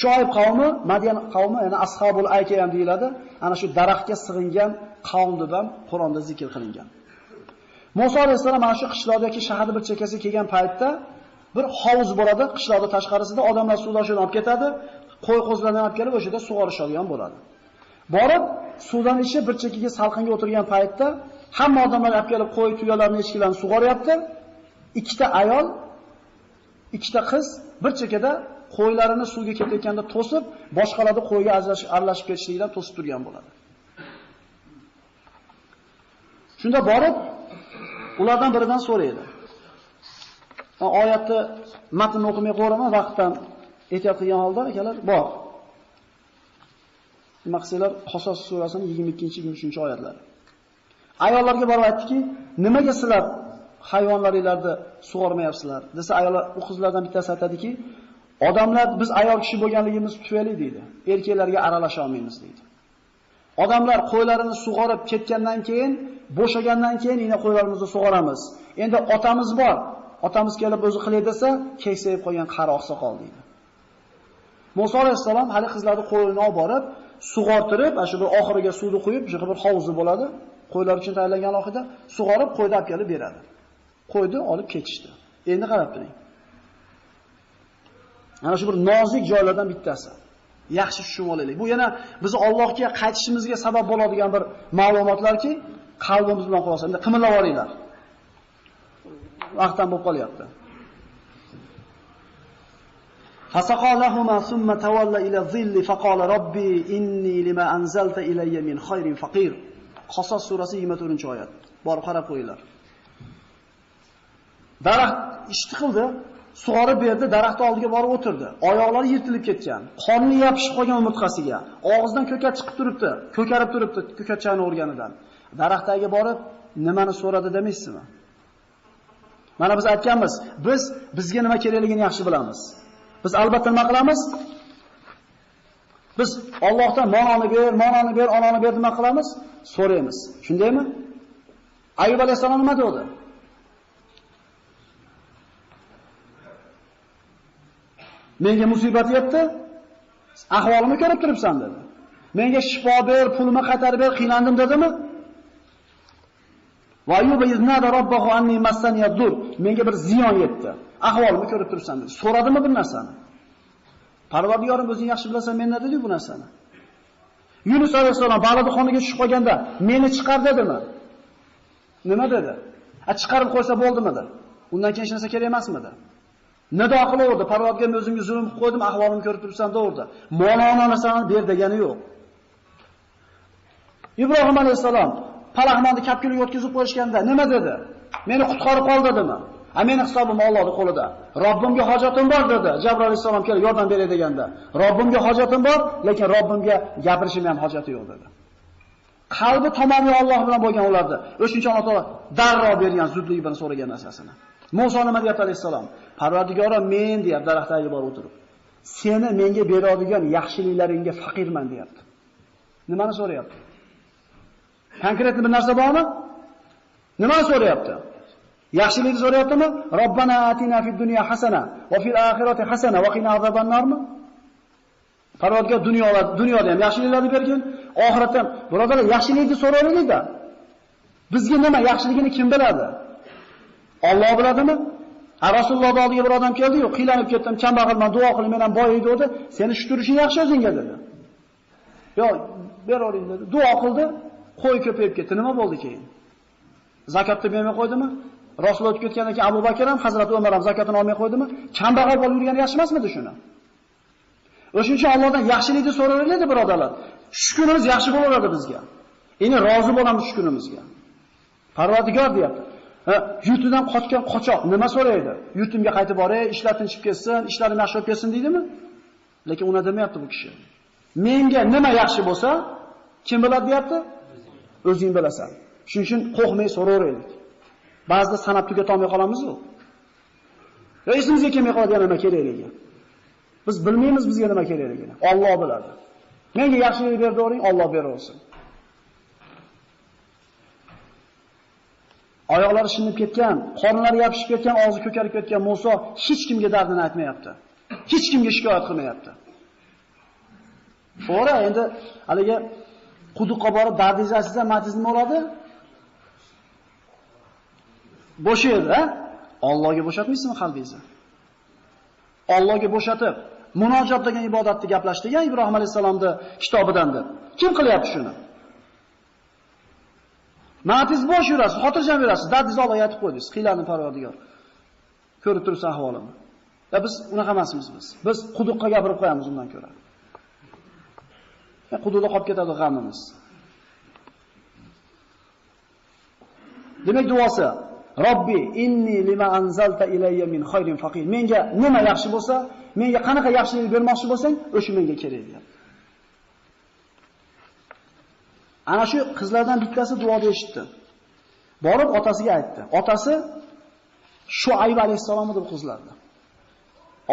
Shuayb qavmi, Madian qavmi, ya'ni ashabul ayka ham deyiladi. Ana shu daraxtga sig'ingan qavm deb ham Qur'onda zikr qilingan. Musa alayhisalom mana shu qishloqda yoki shaharning bir chekkasiga kelgan paytda bir hovuz bo'ladi, qishloqda tashqarisida odamlar suvdan shuni olib ketadi, qo'y qo'zlarni olib kelib o'shada sug'orishadigan bo'ladi. Borib, suvdan ichib bir chekkaga salqinga o'tirgan paytda hamma odamlar olib kelib qo'y tuyalarni echkilarni sug'oryapti. Ikkita ayol ikkita qiz bir chekada qo'ylarini suvga ketayotganda to'sib, boshqalarni qo'yga aralashib ketishligidan to'sib turgan bo'ladi. Shunda borib ulardan biridan so'raydi. Oyatni matnni o'qimay qo'raman, vaqtdan ehtiyot qilgan holda akalar bor. Nima Maqsadlar Qasos surasining 22-23 Ayollarga borib aytdiki, nimaga sizlar hayvonlaringlarni sug'ormayapsizlar? desa ayollar u qizlardan bittasi aytadiki, odamlar biz ayol kishi bo'lganligimiz tufayli deydi, erkaklarga aralasha olmaymiz deydi. Odamlar qo'ylarini sug'orib ketgandan keyin, bo'shagandan keyin yana qo'ylarimizni sug'oramiz. Endi otamiz bor. Otamiz kelib o'zi qilay desa, keksayib qolgan qari oqsoqol deydi. Musa alayhissalom hali qizlarni qo'lini olib borib, sug'ortirib, shu bir oxiriga suvni quyib, shu bir hovuzi bo'ladi. Qo'ylar uchun tayyorlangan oxida sug'orib, qo'yni olib kelib beradi. Qo'yni olib ketishdi. Endi qarab turing. Ana shu bir nozik joylardan bittasi. Yaxshi tushunib olaylik. Bu yana bizni Allohga qaytishimizga sabab bo'ladigan bir ma'lumotlarki, qalbimiz bilan qolsa, endi qimillab olinglar. vaqtdan bo'lib qolyapti. Fasaqalahuma summa tawalla ila zilli faqala robbi inni lima anzalta ilayya min khayrin faqir. Qasos surasi 24-oyat. Borib qarab qo'yinglar. Daraxt ishti qildi, sug'orib berdi, daraxtning oldiga borib o'tirdi. Oyoqlari yirtilib ketgan, qonni yopishib qolgan umurtqasiga, og'zidan ko'kat chiqib turibdi, ko'karib turibdi ko'katchani o'rganidan. Daraxtdagi borib, nimani so'radi demaysizmi? Mana biz aytganmiz, biz bizga nima kerakligini yaxshi bilamiz. Biz albatta nima qilamiz? Biz Allohdan mononi ber, mononi ber, onani ber nima qilamiz? So'raymiz. Shundaymi? Ayub alayhisalom nima dedi? Menga musibat yetdi. Ahvolimni ko'rib turibsan dedi. Menga shifo ber, pulimni qaytarib ber, qiynandim dedimi? Va Ayyub iznada robbahu anni massani yadur. Menga bir ziyon yetdi. ahvolimni ko'rib turibsan dedi. So'radimi bu narsani? Parvardigorim o'zing yaxshi bilasan, men nima dedi bu narsani? Yunus alayhisalom baladi xoniga tushib qolganda meni chiqar dedimi? Nima dedi? A chiqarib qo'ysa bo'ldimi dedi. Undan keyin hech narsa kerak emasmidi? Nido qilaverdi, Parvardigorim o'zimga zulm qilib qo'ydim, ahvolimni ko'rib turibsan deverdi. Molono narsani ber degani yo'q. Ibrohim alayhisalom Palahmonni kapkiliga o'tkazib qo'yishganda nima dedi? Meni qutqarib qol dedimi? A meni hisobim Allohning qo'lida. Robbimga hojatim bor dedi. Jabroil alayhisalom kelib yordam beray deganda, Robbimga hojatim bor, lekin Robbimga gapirishim ham hojati yo'q dedi. Qalbi tamomiy Alloh bilan bo'lgan ularda. O'shuncha Alloh taolo darrov bergan zudlik bilan so'ragan narsasini. Musa nima deyapti alayhisalom? Parvardigorim men deyapti daraxtga borib o'tirib. Seni menga beradigan yaxshiliklaringga faqirman deyapti. Nimani so'rayapti? Konkret bir narsa bormi? Nima so'rayapti? Yaxshilik so'rayaptimi? Robbana atina fid dunya hasana va fil oxirati hasana va qina azobannormi? narmi? Parvardigor dunyoda, dunyoda ham yaxshiliklarni bergin, oxiratda ham. Birodarlar, yaxshilikni so'raylik-da. Bizga nima yaxshiligini kim biladi? Alloh biladimi? Ha Rasululloh oldiga bir odam keldi-yu, qiylanib ketdim, kambag'alman, duo qiling, men ham boy dedi. Seni shu turishing yaxshi o'zingga dedi. Yo, beravering dedi. Duo qildi, qo'y ko'payib ketdi. Nima bo'ldi keyin? Zakotni bermay qo'ydimi? Rasul o'tib ketgandan keyin Abu Bakr ham, Hazrat Umar ham zakotini olmay qo'ydimi? Kambag'al bo'lib yurgani yaxshi emasmidi shuni? O'shuning uchun Allohdan yaxshilikni so'raylik birodarlar. Shukrimiz yaxshi bo'laveradi bizga. Endi rozi bo'lamiz shukrimizga. Parvardigor deyapti. yurtidan qochgan qochoq nima so'raydi? Yurtimga qaytib boray, ishlar tinchib ketsin, ishlarim yaxshi bo'lib ketsin deydimi? Lekin uni demayapti bu kishi. Menga nima yaxshi bo'lsa, kim biladi deyapti? O'zing bilasan. Shuning uchun qo'rqmay so'raveraylik. Ba'zida sanab tugatolmay qolamiz-ku. Yo esimizga kelmay qoladigan nima kerakligi. Biz bilmaymiz bizga nima kerakligini. Alloh biladi. Menga yaxshilik berdi o'ring, Alloh beraversin. Oyoqlari shinib ketgan, qornlari yopishib ketgan, og'zi ko'karib ketgan Musa hech kimga dardini aytmayapti. Hech kimga shikoyat qilmayapti. To'g'ri, endi haligi quduqqa borib dardingizni aytsangiz, matiz nima bo'ladi? bo'shaydi, ha? Allohga bo'shatmaysizmi qalbingizni? Allohga bo'shatib, munojot degan ibodatni gaplashtirgan Ibrohim alayhisalomni kitobidan deb. Kim qilyapti shuni? Matiz bosh yurasiz, xotirjam yurasiz, dadingizni Allohga aytib qo'ydingiz, qiylarni Parvardigor. Ko'rib turibsiz ahvolimni. Ya biz unaqa emasmiz biz. Biz quduqqa gapirib qo'yamiz undan ko'ra. Ya qolib ketadi g'amimiz. Demak duosi Robbi inni lima anzalta ilayya min khayrin faqir. Menga nima yaxshi bo'lsa, menga qanaqa yaxshilik bermoqchi bo'lsang, o'sha menga kerak deyapti. Ana shu qizlardan bittasi duoda eshitdi. Borib otasiga aytdi. Otasi Shuayb alayhisalom edi bu qizlardan.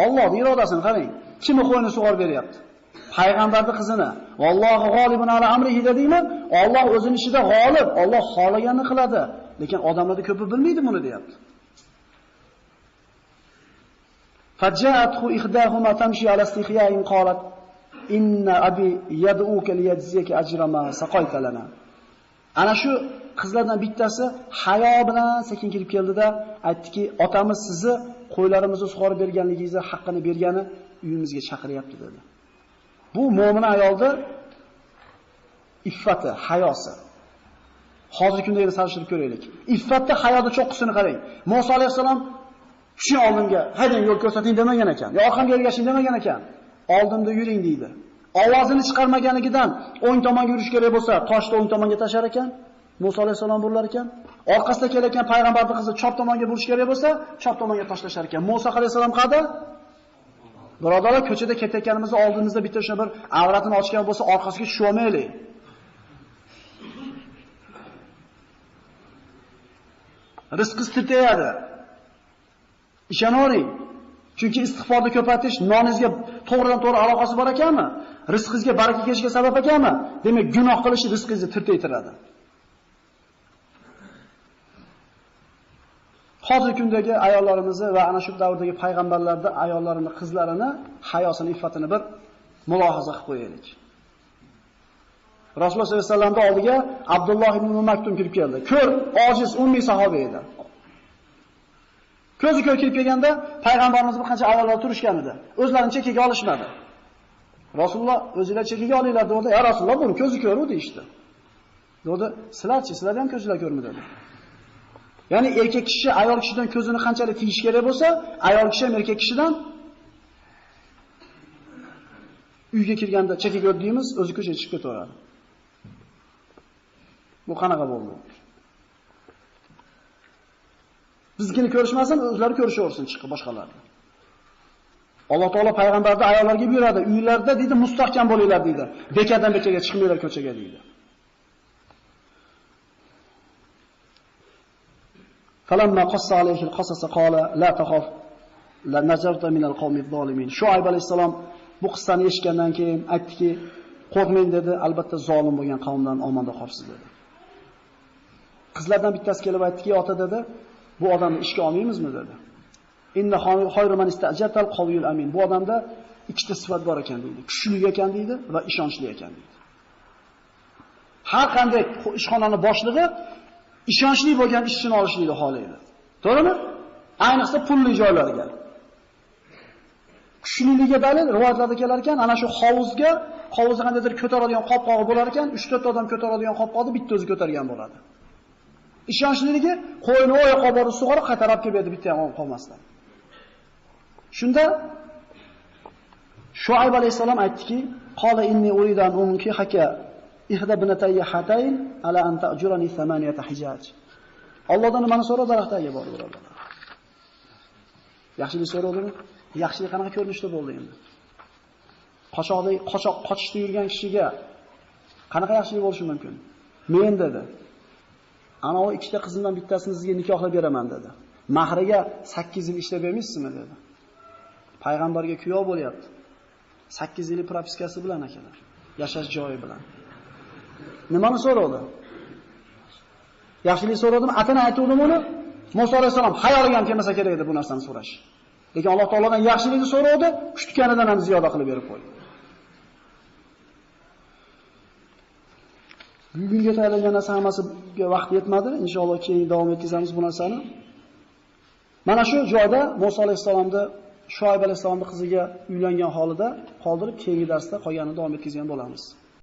Alloh irodasini qarang. Kimni qo'yni sug'or beryapti? Payg'ambarning qizini. Vallohu g'olibun ala amrihi dedingmi? Alloh o'zining ishida g'olib, Alloh xohlaganini qiladi. Lekin odamlarda ko'pi bilmaydi buni deyapti. فجاءته إحداهما تمشي على استحياء قالت inna abi يدعوك ليجزيك أجر ما سقيت لنا Ana shu qizlardan bittasi hayo bilan sekin kirib keldida aytdiki, otamiz sizni qo'ylarimizni sug'orib berganligingizni haqqini bergani uyimizga chaqiryapti dedi. Bu mo'min ayolda iffati, hayosi. Hozirgi kunda yana solishtirib ko'raylik. Iffatda hayoda cho'qqisini qarang. Musa alayhisalom shu oldimga haydang yo'l ko'rsating demagan ekan. Yo orqamga ergashing demagan ekan. Oldimda yuring deydi. Ovozini chiqarmaganligidan o'ng tomonga yurish kerak bo'lsa, toshni o'ng tomonga tashar ekan. Musa alayhisalom burilar ekan. Orqasida kelayotgan payg'ambarning qizi chap tomonga burish kerak bo'lsa, chap tomonga tashlashar ekan. Musa alayhisalom qada? Birodarlar, ko'chada ketayotganimizda oldimizda bitta o'sha bir avratini ochgan bo'lsa, orqasiga tushib olmaylik. Rizqingiz tirtayadi. Ishonavering. Chunki istig'forni ko'paytirish noningizga to'g'ridan to'g'ri aloqasi bor ekanmi? Rizqingizga baraka kelishiga sabab ekanmi? Demak, gunoh qilish rizqingizni tirtaytiradi. Hozirgi kundagi ayollarimizni va ana shu davrdagi payg'ambarlarning ayollarini, qizlarini hayosini, iffatini bir mulohaza qilib qo'yaylik. Rasululloh sollallohu alayhi vasallamning oldiga Abdulloh ibn Maktum kirib keldi. Ko'r, ojiz, ummiy sahoba edi. Ko'zi ko'r kirib kelganda payg'ambarimiz bir qancha ayollar turishgan edi. O'zlarini chekiga olishmadi. Rasululloh o'zinglar chekiga olinglar dedi. "Ya Rasululloh, buni ko'zi ko'ru" deydi. Dedi, "Sizlarchi, sizlar ham ko'zinglar ko'rmi?" dedi. Ya'ni erkak kishi ayol kishidan ko'zini qanchalik tiyish kerak bo'lsa, ayol kishi ham erkak kishidan uyga kirganda chekiga deymiz, o'zi ko'chaga chiqib ketaveradi. Bu qanaqa bo'ldi? Bizgini ko'rishmasin, o'zlari ko'rishaversin chiqib boshqalarni. Alloh taolo payg'ambarda ayollarga buyuradi, uylarda deydi, mustahkam bo'linglar deydi. Bekadan bekaga chiqmanglar ko'chaga deydi. فلما قص عليه القصص قال لا تخف la nazarta minal qawmi zolimin. Shuayb alayhisalom bu qissani eshitgandan keyin aytdiki, qo'rqmang dedi, albatta zolim bo'lgan qavmdan omonda qolibsiz dedi. Qizlardan bittasi kelib aytdiki, ota dedi, bu odamni ishga olmaymizmi dedi. Inna khayru man istajartal qawiyul amin. Bu odamda ikkita sifat bor ekan deydi. Kuchli ekan deydi va ishonchli ekan deydi. Har qanday ishxonani boshlig'i ishonchli bo'lgan ishchini olishlikni xohlaydi. To'g'rimi? Ayniqsa pulli joylarga. Kuchliligiga dalil rivoyatlarda kelar ekan, ana shu hovuzga, hovuzni qandaydir ko'taradigan qopqog'i bo'lar ekan, 3-4 odam ko'taradigan qopqog'ni bitta o'zi ko'targan bo'ladi. Ishonchliligi qo'yni oyoq borib sug'orib qatarab kelib bitta ham qolmasdan. Shunda Shuayb alayhisalom aytdiki, "Qala inni uridan umki haka ihda binatayya hatayn ala an ta'jurani thamaniyata hijaj." Allohdan nimani so'ra daraxtaga borib birodarlar. Yaxshilik so'radimi? Yaxshilik qanaqa ko'rinishda bo'ldi endi? Qochoqda qochoq qochishda yurgan kishiga qanaqa yaxshilik bo'lishi mumkin? Men dedi. Ana o ikkita qizimdan bittasini sizga nikohlab beraman dedi. Mahriga 8 yil ishlab bermaysizmi dedi. Payg'ambarga kuyov bo'lyapti. 8 yillik propiskasi bilan akalar. Yashash joyi bilan. Nimani so'radi? Yaxshilik so'radimi? Atini aytuvdim uni. Musa alayhisalom hayoliga ham kelmasa kerak edi bu narsani so'rash. Lekin Alloh taolodan yaxshilikni so'radi, kutganidan ham ziyoda qilib berib qo'ydi. Bugunga tayyorlangan narsa hammasiga vaqt yetmadi. Inshaalloh keyin davom etkazamiz bu narsani. Mana shu joyda Musa alayhisalomni Shoyib alayhisalomning qiziga uylangan holida qoldirib, keyingi darsda qolganini davom etkazgan bo'lamiz.